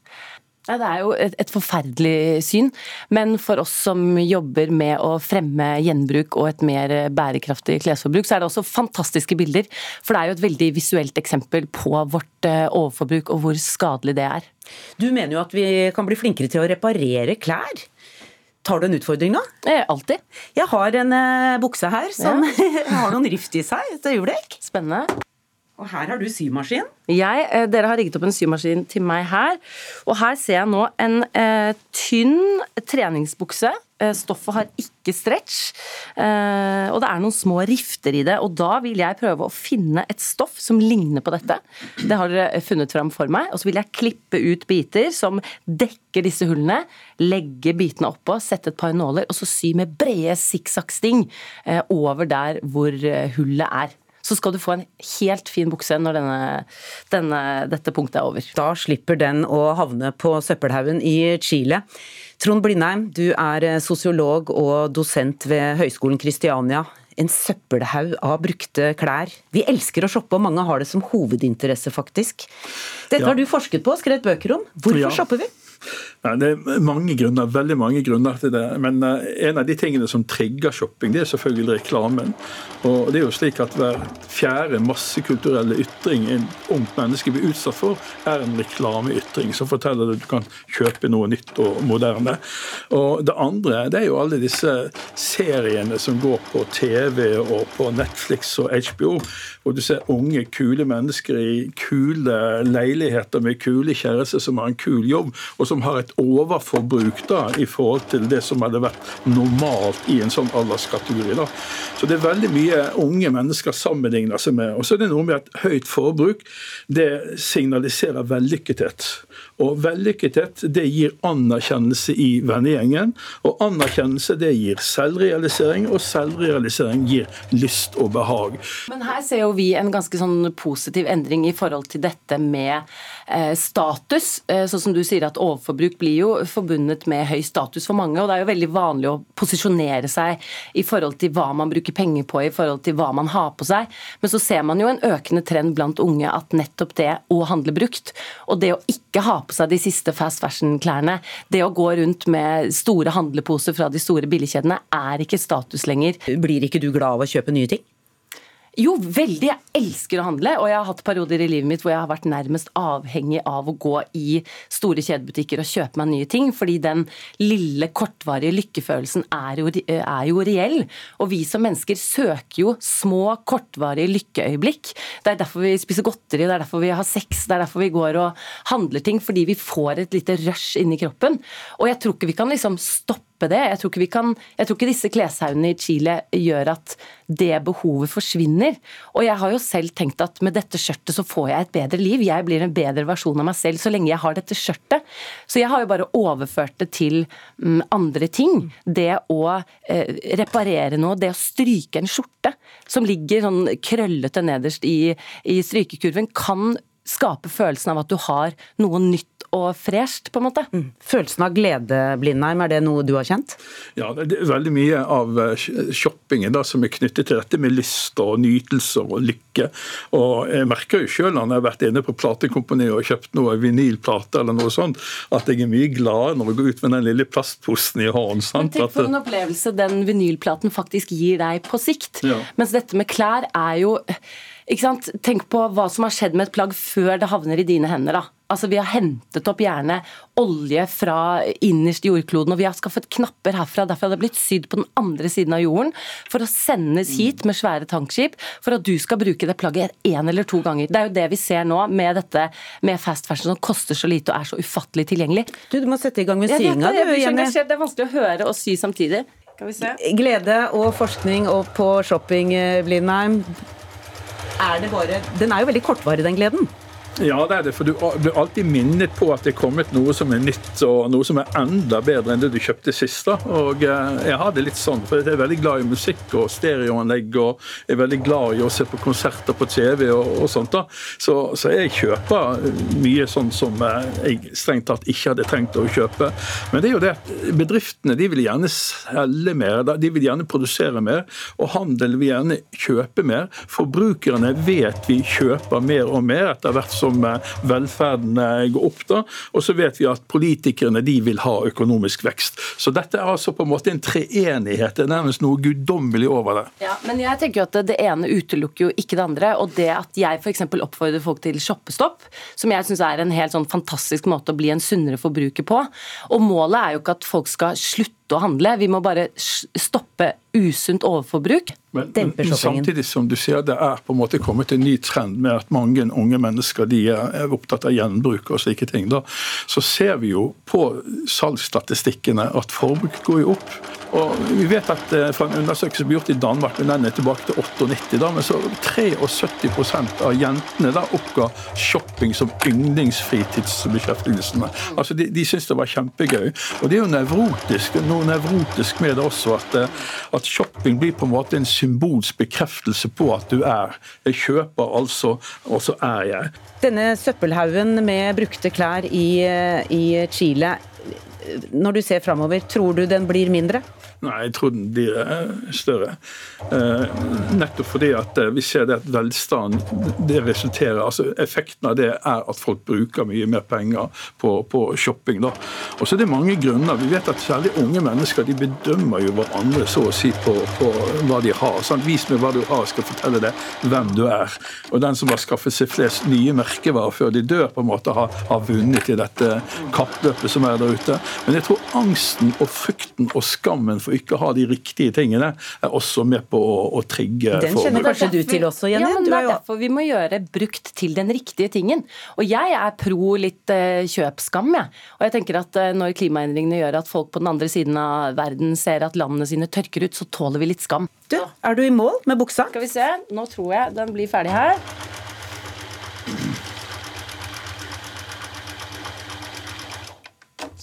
Det er jo et, et, forferdelig syn, men for oss som jobber med å fremme gjenbruk og et mer bærekraftig klesforbruk, så er det også fantastiske bilder. For det er jo et veldig visuelt eksempel på vårt eh, overforbruk og hvor skadelig det er. Du mener jo at vi kan bli flinkere til å reparere klær. Tar du en utfordring nå? Eh, alltid. Jeg har en uh, bukse her som ja. har noen rift i seg et øyeblikk. Spennende. Og her har du symaskin. Jeg, eh, dere har rigget opp en symaskin til meg her. Og her ser jeg nå en eh, tynn treningsbukse. Eh, stoffet har ikke stretch, eh, og det er noen små rifter i det. Og da vil jeg prøve å finne et stoff som ligner på dette. Det har dere funnet fram for meg. Og så vil jeg klippe ut biter som dekker disse hullene. Legge bitene oppå, sette et par nåler, og så sy med brede sikksakksting eh, over der hvor eh, hullet er så skal du få en helt fin bukse når denne, denne, dette punktet er over. Da slipper den å havne på søppelhaugen i Chile. Trond Blindheim, du er sosiolog og dosent ved Høgskolen Kristiania. En søppelhaug av brukte klær. Vi elsker å shoppe, og mange har det som hovedinteresse, faktisk. Dette ja. har du forsket på og skrevet bøker om. Hvorfor ja. shopper vi? Nei, det er mange grunner, veldig mange grunner til det. Men uh, en av de tingene som trigger shopping, det er selvfølgelig reklamen. Og det er jo slik at Hver fjerde massekulturelle ytring en ungt menneske blir utsatt for, er en reklameytring som forteller at du kan kjøpe noe nytt og moderne. Og Det andre det er jo alle disse seriene som går på TV og på Netflix og HBO, hvor du ser unge, kule mennesker i kule leiligheter med kule kjærester som har en kul jobb. og som har et overforbruk da, i forhold til det som hadde vært normalt i en sånn alderskategori. da. Så det er veldig mye unge mennesker sammenligner seg med. Og så er det noe med at høyt forbruk det signaliserer vellykkethet. Og vellykkethet det gir anerkjennelse i vennegjengen. Og anerkjennelse det gir selvrealisering, og selvrealisering gir lyst og behag. Men her ser jo vi en ganske sånn positiv endring i forhold til dette med eh, status. Eh, sånn som du sier at overforbruk blir jo forbundet med høy status for mange. Og det er jo veldig vanlig å posisjonere seg i forhold til hva man bruker penger på, i forhold til hva man har på seg. Men så ser man jo en økende trend blant unge at nettopp det å handle brukt, og det å ikke ha på seg de siste fast fashion-klærne. Det å gå rundt med store handleposer fra de store billigkjedene er ikke status lenger. Blir ikke du glad av å kjøpe nye ting? Jo, veldig. Jeg elsker å handle, og jeg har hatt perioder i livet mitt hvor jeg har vært nærmest avhengig av å gå i store kjedebutikker og kjøpe meg nye ting, fordi den lille, kortvarige lykkefølelsen er jo, er jo reell. Og vi som mennesker søker jo små, kortvarige lykkeøyeblikk. Det er derfor vi spiser godteri, det er derfor vi har sex, det er derfor vi går og handler ting, fordi vi får et lite rush inni kroppen. Og jeg tror ikke vi kan liksom stoppe det. Jeg tror, ikke kan, jeg tror ikke disse kleshaugene i Chile gjør at det behovet forsvinner. Og jeg har jo selv tenkt at med dette skjørtet så får jeg et bedre liv. Jeg blir en bedre versjon av meg selv så lenge jeg har dette skjørtet. Så jeg har jo bare overført det til um, andre ting. Det å eh, reparere noe, det å stryke en skjorte som ligger sånn krøllete nederst i, i strykekurven, kan skape følelsen av at du har noe nytt og fresht, på en måte. Mm. Følelsen av glede, Blindheim, er det noe du har kjent? Ja, det er veldig mye av eh, shoppingen da, som er knyttet til dette med lyst og nytelser og lykke. Og Jeg merker jo selv når jeg har vært inne på platekomponiet og kjøpt noe vinylplate eller noe sånt, at jeg er mye gladere når jeg går ut med den lille plastposen i hånden. Sant? Men tenk for en opplevelse den vinylplaten faktisk gir deg på sikt. Ja. Mens dette med klær er jo? Tenk på hva som har skjedd med et plagg før det havner i dine hender. da. Altså, Vi har hentet opp gjerne olje fra innerst i jordkloden, og vi har skaffet knapper herfra. Derfor har det blitt sydd på den andre siden av jorden for å sendes hit med svære tankskip for at du skal bruke det plagget én eller to ganger. Det er jo det vi ser nå med dette med fast fashion som koster så lite og er så ufattelig tilgjengelig. Du, du må sette i gang med syinga, du, Jenny. Det er vanskelig å høre og sy samtidig. Glede og forskning og på shopping, eh, Blindheim er det bare Den er jo veldig kortvarig, den gleden. Ja, det er det. For du blir alltid minnet på at det er kommet noe som er nytt, og noe som er enda bedre enn det du kjøpte sist. Og eh, jeg har det litt sånn, for jeg er veldig glad i musikk og stereoanlegg, og jeg er veldig glad i å se på konserter på TV og, og sånt. da. Så, så, jeg kjøper mye sånn som eh, jeg strengt tatt ikke hadde trengt å kjøpe. Men det er jo det at bedriftene de vil gjerne selge mer, de vil gjerne produsere mer, og handel vil gjerne kjøpe mer. Forbrukerne vet vi kjøper mer og mer etter hvert som som eh, velferden eh, går opp. da, Og så vet vi at politikerne de vil ha økonomisk vekst. Så dette er altså på en måte en treenighet. Det er nærmest noe guddommelig over det. Ja, Men jeg tenker jo at det ene utelukker jo ikke det andre. Og det at jeg f.eks. oppfordrer folk til shoppestopp, som jeg syns er en helt sånn fantastisk måte å bli en sunnere forbruker på. Og målet er jo ikke at folk skal slutte å handle. Vi må bare stoppe usunt overforbruk. Men, men, samtidig som du sier det er på en måte kommet en ny trend med at mange unge mennesker de er opptatt av gjenbruk og slike ting, da, så ser vi jo på salgsstatistikkene at forbruk går jo opp. Og vi vet at eh, Fra en undersøkelse som ble gjort i Danmark, men den er tilbake til 98, da, men så 73% av jentene da oppga shopping som yndlingsfritidsbeskjeftigelsene. Altså, de, de syntes det var kjempegøy. Og det er jo nevrotisk, noe nevrotisk med det også, at, eh, at shopping blir på en måte en symbolsk bekreftelse på at du er. Jeg kjøper altså, og så er jeg. Denne søppelhaugen med brukte klær i, eh, i Chile når du ser framover, tror du den blir mindre? Nei, jeg tror den blir større. Eh, nettopp fordi at eh, vi ser det at velstand det resulterer, altså Effekten av det er at folk bruker mye mer penger på, på shopping. da. Og så er det mange grunner. Vi vet at særlig unge mennesker de bedømmer jo hverandre så å si på, på hva de har. Sant? Vis meg hva du har, skal fortelle deg hvem du er. Og den som har skaffet seg flest nye merkevarer før de dør, på en måte har, har vunnet i dette kappløpet som er der ute. Men jeg tror angsten og frykten og skammen for ikke å ha de riktige tingene, er også med på å, å trigge Den kjenner kanskje du til også, Jenny? Ja, men Det er derfor vi må gjøre brukt til den riktige tingen. Og jeg er pro litt uh, kjøpskam, jeg. Og jeg tenker at uh, når klimaendringene gjør at folk på den andre siden av verden ser at landene sine tørker ut, så tåler vi litt skam. Du, er du i mål med buksa? Skal vi se. Nå tror jeg den blir ferdig her.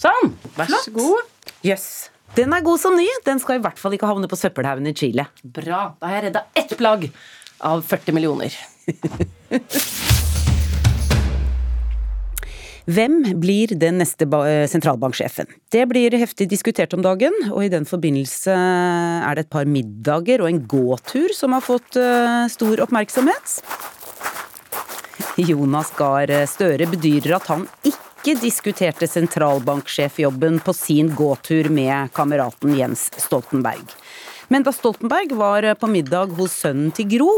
Sånn. Vær så god. Jøss. Yes. Den er god som ny. Den skal i hvert fall ikke havne på søppelhaugen i Chile. Bra. Da har jeg redda ett plagg av 40 millioner. Hvem blir den neste sentralbanksjefen? Det blir heftig diskutert om dagen, og i den forbindelse er det et par middager og en gåtur som har fått eh, stor oppmerksomhet. Jonas Gahr Støre bedyrer at han ikke ikke diskuterte sentralbanksjefjobben på sin gåtur med kameraten Jens Stoltenberg. Men da Stoltenberg var på middag hos sønnen til Gro,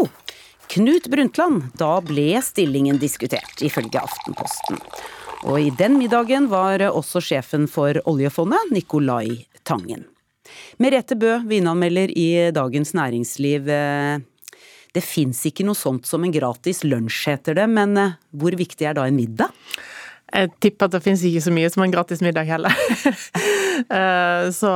Knut Brundtland. Da ble stillingen diskutert, ifølge Aftenposten. Og i den middagen var også sjefen for oljefondet, Nicolai Tangen. Merete Bø, vinanmelder i Dagens Næringsliv. Det fins ikke noe sånt som en gratis lunsj, heter det, men hvor viktig er da en middag? Jeg tipper at det finnes ikke så mye som en gratis middag heller. Eh, så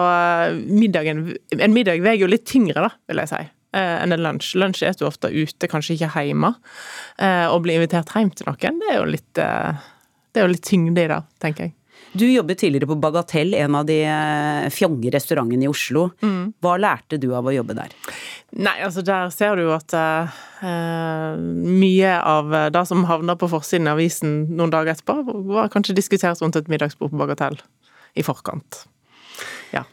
middagen, en middag veier jo litt tyngre, da, vil jeg si, eh, enn en lunsj. Lunsj spiser du ofte ute, kanskje ikke hjemme. Eh, å bli invitert hjem til noen, det er jo litt, det er jo litt tyngde i det, tenker jeg. Du jobbet tidligere på Bagatell, en av de fjonge restaurantene i Oslo. Mm. Hva lærte du av å jobbe der? Nei, altså der ser du jo at uh, mye av det som havna på forsiden av avisen noen dager etterpå, var kanskje diskutert rundt et middagsbord på Bagatell i forkant. Ja.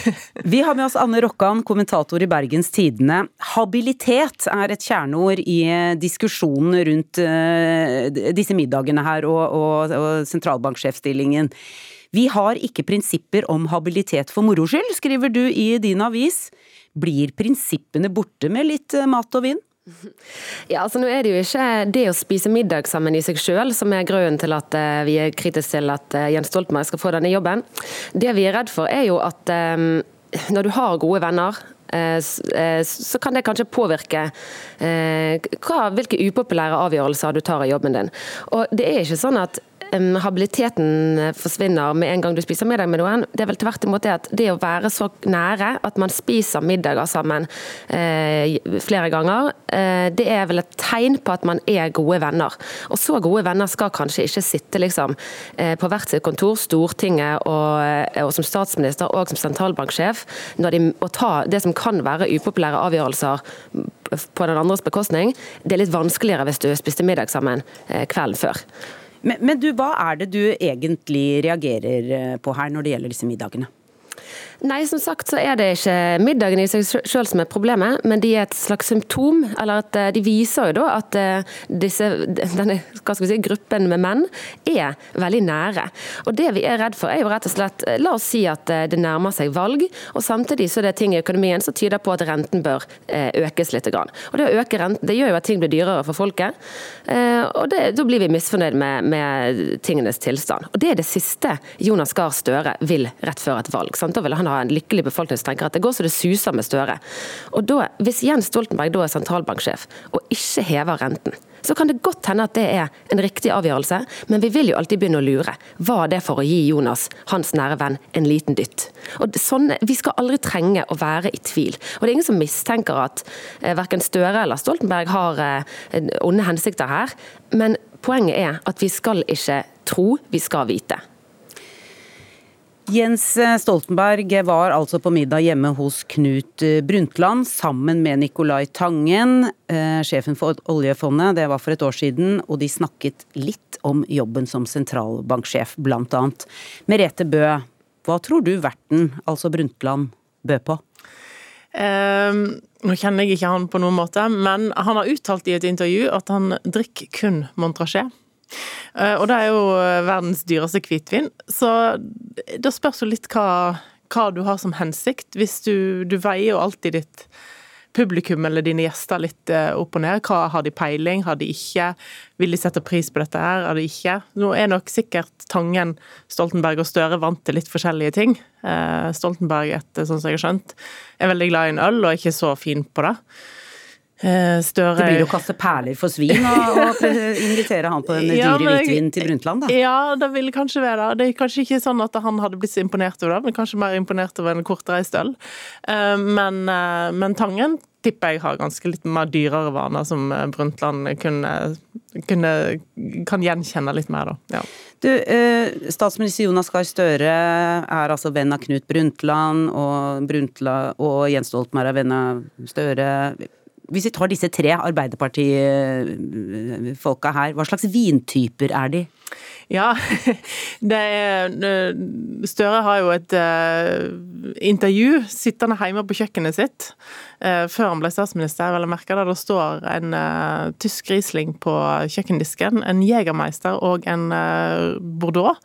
Vi har med oss Anne Rokkan, kommentator i Bergens Tidende. Habilitet er et kjerneord i diskusjonen rundt uh, disse middagene her og, og, og sentralbanksjefstillingen. Vi har ikke prinsipper om habilitet for moro skyld, skriver du i din avis. Blir prinsippene borte med litt eh, mat og vin? Ja, altså nå er det jo ikke det å spise middag sammen i seg selv som er grunnen til at eh, vi er kritiske til at eh, Jens Stoltenberg skal få denne jobben. Det vi er redd for er jo at når du har gode venner, så kan det kanskje påvirke hva, hvilke upopulære avgjørelser du tar i jobben din. Og det er ikke sånn at habiliteten forsvinner med en gang du spiser middag med noen. Det er vel tvert imot det at det å være så nære at man spiser middager sammen eh, flere ganger, eh, det er vel et tegn på at man er gode venner. Og så gode venner skal kanskje ikke sitte liksom, eh, på hvert sitt kontor, Stortinget og, eh, og, som statsminister og som sentralbanksjef, når de, må ta det som kan være upopulære avgjørelser på den andres bekostning. Det er litt vanskeligere hvis du spiste middag sammen eh, kvelden før. Men, men du, hva er det du egentlig reagerer eh, på her når det gjelder disse middagene? Nei, som sagt så er det ikke middagen i seg selv som er problemet, men de er et slags symptom. eller at eh, De viser jo da at eh, disse, denne si, gruppen med menn er veldig nære. Og Det vi er redd for er jo rett og slett eh, La oss si at det nærmer seg valg, og samtidig så er det ting i økonomien som tyder på at renten bør økes litt. Og Det å øke renten det gjør jo at ting blir dyrere for folket. og det, Da blir vi misfornøyd med, med, tingenes tilstand. Og Det er det siste Jonas Gahr Støre vil rett før et valg. Sant? Da vil han ha en lykkelig befolkning som tenker at det går så det suser med Støre. Og da, Hvis Jens Stoltenberg da er sentralbanksjef og ikke hever renten, så kan det godt hende at det er en riktig avgjørelse, men vi vil jo alltid begynne å lure. Var det for å gi Jonas, hans nære venn, en liten dytt? Og sånn, Vi skal aldri trenge å være i tvil. Og Det er ingen som mistenker at eh, verken Støre eller Stoltenberg har eh, onde hensikter her, men poenget er at vi skal ikke tro, vi skal vite. Jens Stoltenberg var altså på middag hjemme hos Knut Brundtland sammen med Nicolai Tangen, eh, sjefen for oljefondet. Det var for et år siden, og de snakket litt om jobben som sentralbanksjef, blant annet. Merete Bø, hva tror du verten, altså Brundtland, bød på? Eh, nå kjenner jeg ikke han på noen måte, men han har uttalt i et intervju at han drikker kun Montrachet. Eh, og det er jo eh, verdens dyreste hvitvin, så da spørs jo litt hva, hva, du har som hensikt. Hvis du, du veier jo alltid ditt publikum eller dine gjester litt eh, opp og ned. Hva Har de peiling, har de ikke? Vil de sette pris på dette her, har de ikke? Nå er nok sikkert Tangen, Stoltenberg og Støre vant til litt forskjellige ting. Stoltenberg, etter sånn som jeg har skjønt, er veldig glad i en øl og er ikke så fin på det. Eh, Støre Det blir å kaste perler for svin å invitere han på den dyre ja, hvitvinen til Brundtland, da? Ja, det vil kanskje være det. Det er kanskje ikke sånn at han hadde blitt så imponert over det, men kanskje mer imponert over en kortreist øl. Eh, men, eh, men Tangen tipper jeg har ganske litt mer dyrere vaner som Brundtland kunne, kunne, kan gjenkjenne litt mer, da. Ja. Du, statsminister Jonas Gahr Støre er altså venn av Knut Brundtland, og, Brundtland, og Jens Stoltenberg er venn av Støre. Hvis vi tar disse tre Arbeiderpartifolka her, hva slags vintyper er de? Ja, det er Støre har jo et uh, intervju sittende hjemme på kjøkkenet sitt uh, før han ble statsminister, vel å merke, der det står en uh, tysk Riesling på kjøkkendisken, en Jegermeister og en Bordeaux.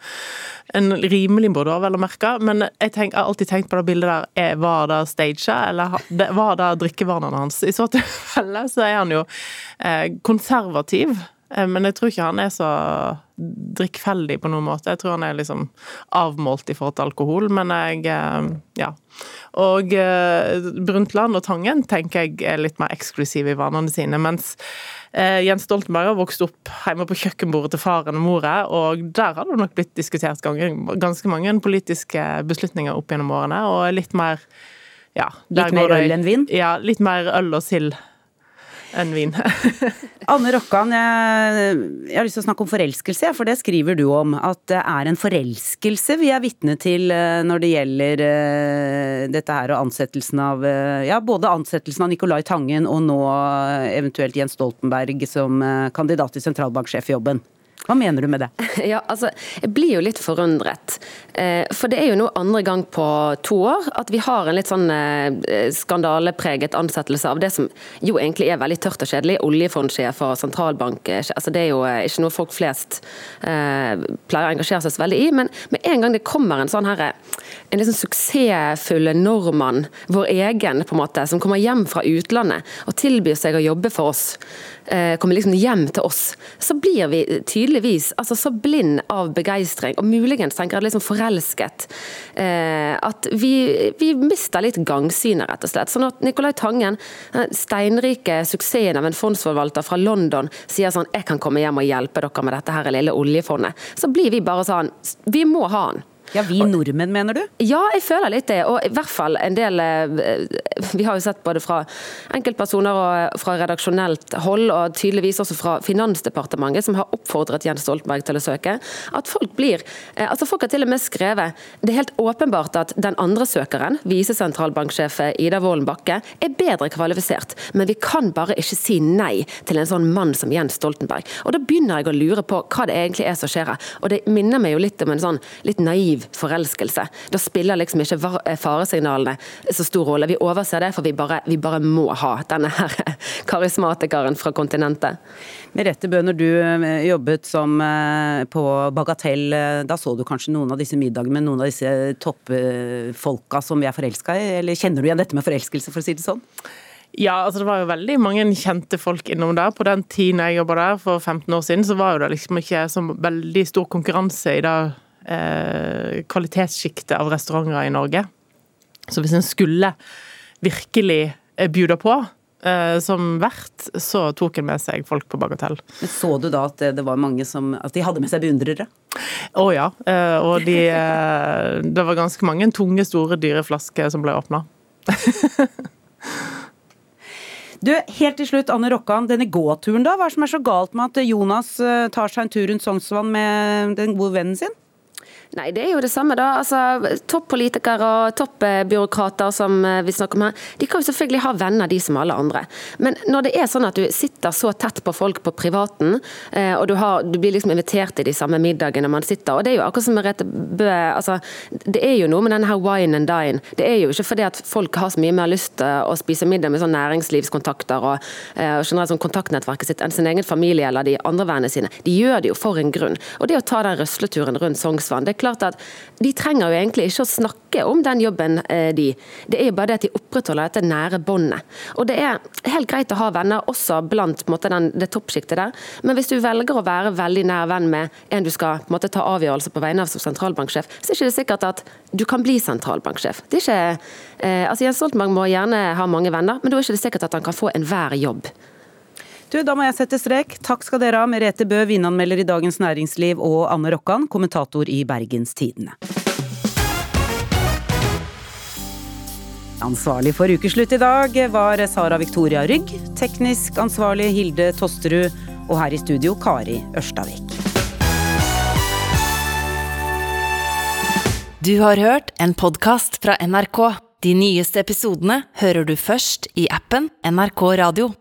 En rimelig Bordeaux, vel å merke, men jeg, tenk, jeg, har alltid tenkt på det bildet der, er, var det staged, eller var det drikkevanene hans? I så tilfelle så er han jo konservativ. Eh, men jeg tror ikke han er så drikkfeldig på noen måte. Jeg tror han er liksom avmålt i forhold til alkohol, men jeg eh, Ja. Og eh, Brundtland og Tangen tenker jeg er litt mer eksklusive i vanene sine. Mens Jens Stoltenberg har vokst opp hjemme på kjøkkenbordet til faren og mora, og der har det nok blitt diskutert ganske mange politiske beslutninger opp gjennom årene, og litt mer ja, Litt mer øl enn vin? Ja, litt mer øl og sild enn vin. Anne Rokkan, jeg, jeg, har lyst til å snakke om forelskelse, for det skriver du om. At det er en forelskelse vi er vitne til eh, når det gjelder uh, dette her og ansettelsen av uh, Ja, både ansettelsen av Nicolai Tangen og nå eventuelt Jens Stoltenberg som kandidat til sentralbanksjefjobben. Hva mener du med det? Ja, altså, Jeg blir jo litt forundret. Eh, for det er jo nå andre gang på to år at vi har en litt sånn eh, skandalepreget ansettelse av det som jo egentlig er veldig tørt og kjedelig. Oljefondsjef og sentralbank. Eh, altså, det er jo ikke noe folk flest pleier å engasjere seg så veldig i. Men med en gang det kommer en sånn her, en liksom suksessfull nordmann, vår egen, på en måte, som kommer hjem fra utlandet og tilbyr seg å jobbe for oss, kommer liksom hjem til oss, så blir vi tydeligvis altså, så blind av begeistring, og muligens tenker jeg liksom forelsket, eh, at vi, vi, mister litt gangsynet, rett og slett. Sånn at Nicolai Tangen, den steinrike suksessen av en fondsforvalter fra London, sier sånn 'jeg kan komme hjem og hjelpe dere med dette her lille oljefondet', så blir vi bare sånn 'vi må ha han'. Ja, Vi nordmenn, mener du? Ja, jeg føler litt det. Og i hvert fall en del eh, Vi har jo sett både fra enkeltpersoner og fra redaksjonelt hold, og tydeligvis også fra Finansdepartementet, som har oppfordret Jens Stoltenberg til å søke, at folk blir eh, Altså, folk har til og med skrevet Det er helt åpenbart at den andre søkeren, visesentralbanksjef Ida Wolden Bakke, er bedre kvalifisert, men vi kan bare ikke si nei til en sånn mann som Jens Stoltenberg. Og da begynner jeg å lure på hva det egentlig er som skjer her. Og det minner meg jo litt om en sånn litt naiv forelskelse. Da spiller liksom ikke eh, faresignalene så stor rolle. Vi overser det, for vi bare, vi bare må ha denne her karismatikeren fra kontinentet. Merete Bø, når du eh, jobbet som eh, på Bagatell, da så du kanskje noen av disse middagene med noen av disse toppfolka som vi er forelska i, eller kjenner du igjen dette med forelskelse, for å si det sånn? Ja, altså det var jo veldig mange kjente folk innom der. På den tiden jeg jobba der, for 15 år siden, så var jo det liksom ikke så veldig stor konkurranse i det eh, kvalitetssjiktet av restauranter i Norge. Så hvis en skulle virkelig eh, bjuda på eh, som vert, så tok en med seg folk på bagatell. Men så du da at det var mange som At de hadde med seg beundrere? Å oh, ja. Eh, og de Det var ganske mange tunge, store, dyre flasker som ble åpna. Du, Helt til slutt, Anne Rokkan. Denne gåturen, da? Hva er det som er så galt med at Jonas tar seg en tur rundt Sognsvann med den gode vennen sin? Nei, det er jo det samme, da. Altså, Toppolitikere og toppbyråkrater som eh, vi snakker om her, de kan jo selvfølgelig ha venner, de som alle andre. Men når det er sånn at du sitter så tett på folk på privaten, eh, og du, har, du blir liksom invitert til de samme middagene man sitter, og det er jo akkurat som Merete Bø altså, Det er jo noe med denne her wine and dine. Det er jo ikke fordi at folk har så mye mer lyst til å spise middag med sånn næringslivskontakter og, eh, og generelt sånn kontaktnettverket sitt enn sin egen familie eller de andre vennene sine. De gjør det jo for en grunn. Og det å ta den røsleturen rundt Sognsvann, det klart at de trenger jo egentlig ikke å snakke om den jobben, eh, de. Det er jo bare det at de opprettholder dette nære båndet. Og det er helt greit å ha venner også blant måte, den, det toppsjiktet der, men hvis du velger å være veldig nær venn med en du skal måte, ta avgjørelse på vegne av som sentralbanksjef, så er det ikke sikkert at du kan bli sentralbanksjef. Det er ikke, eh, altså Jens Stoltenberg må gjerne ha mange venner, men da er det ikke sikkert at han kan få enhver jobb. Du, Da må jeg sette strek. Takk skal dere ha, Merete Bø, vinanmelder i Dagens Næringsliv, og Anne Rokkan, kommentator i Bergens Tidende. Ansvarlig for ukeslutt i dag var Sara Victoria Rygg, teknisk ansvarlig Hilde Tosterud, og her i studio Kari Ørstavik. Du har hørt en podkast fra NRK. De nyeste episodene hører du først i appen NRK Radio.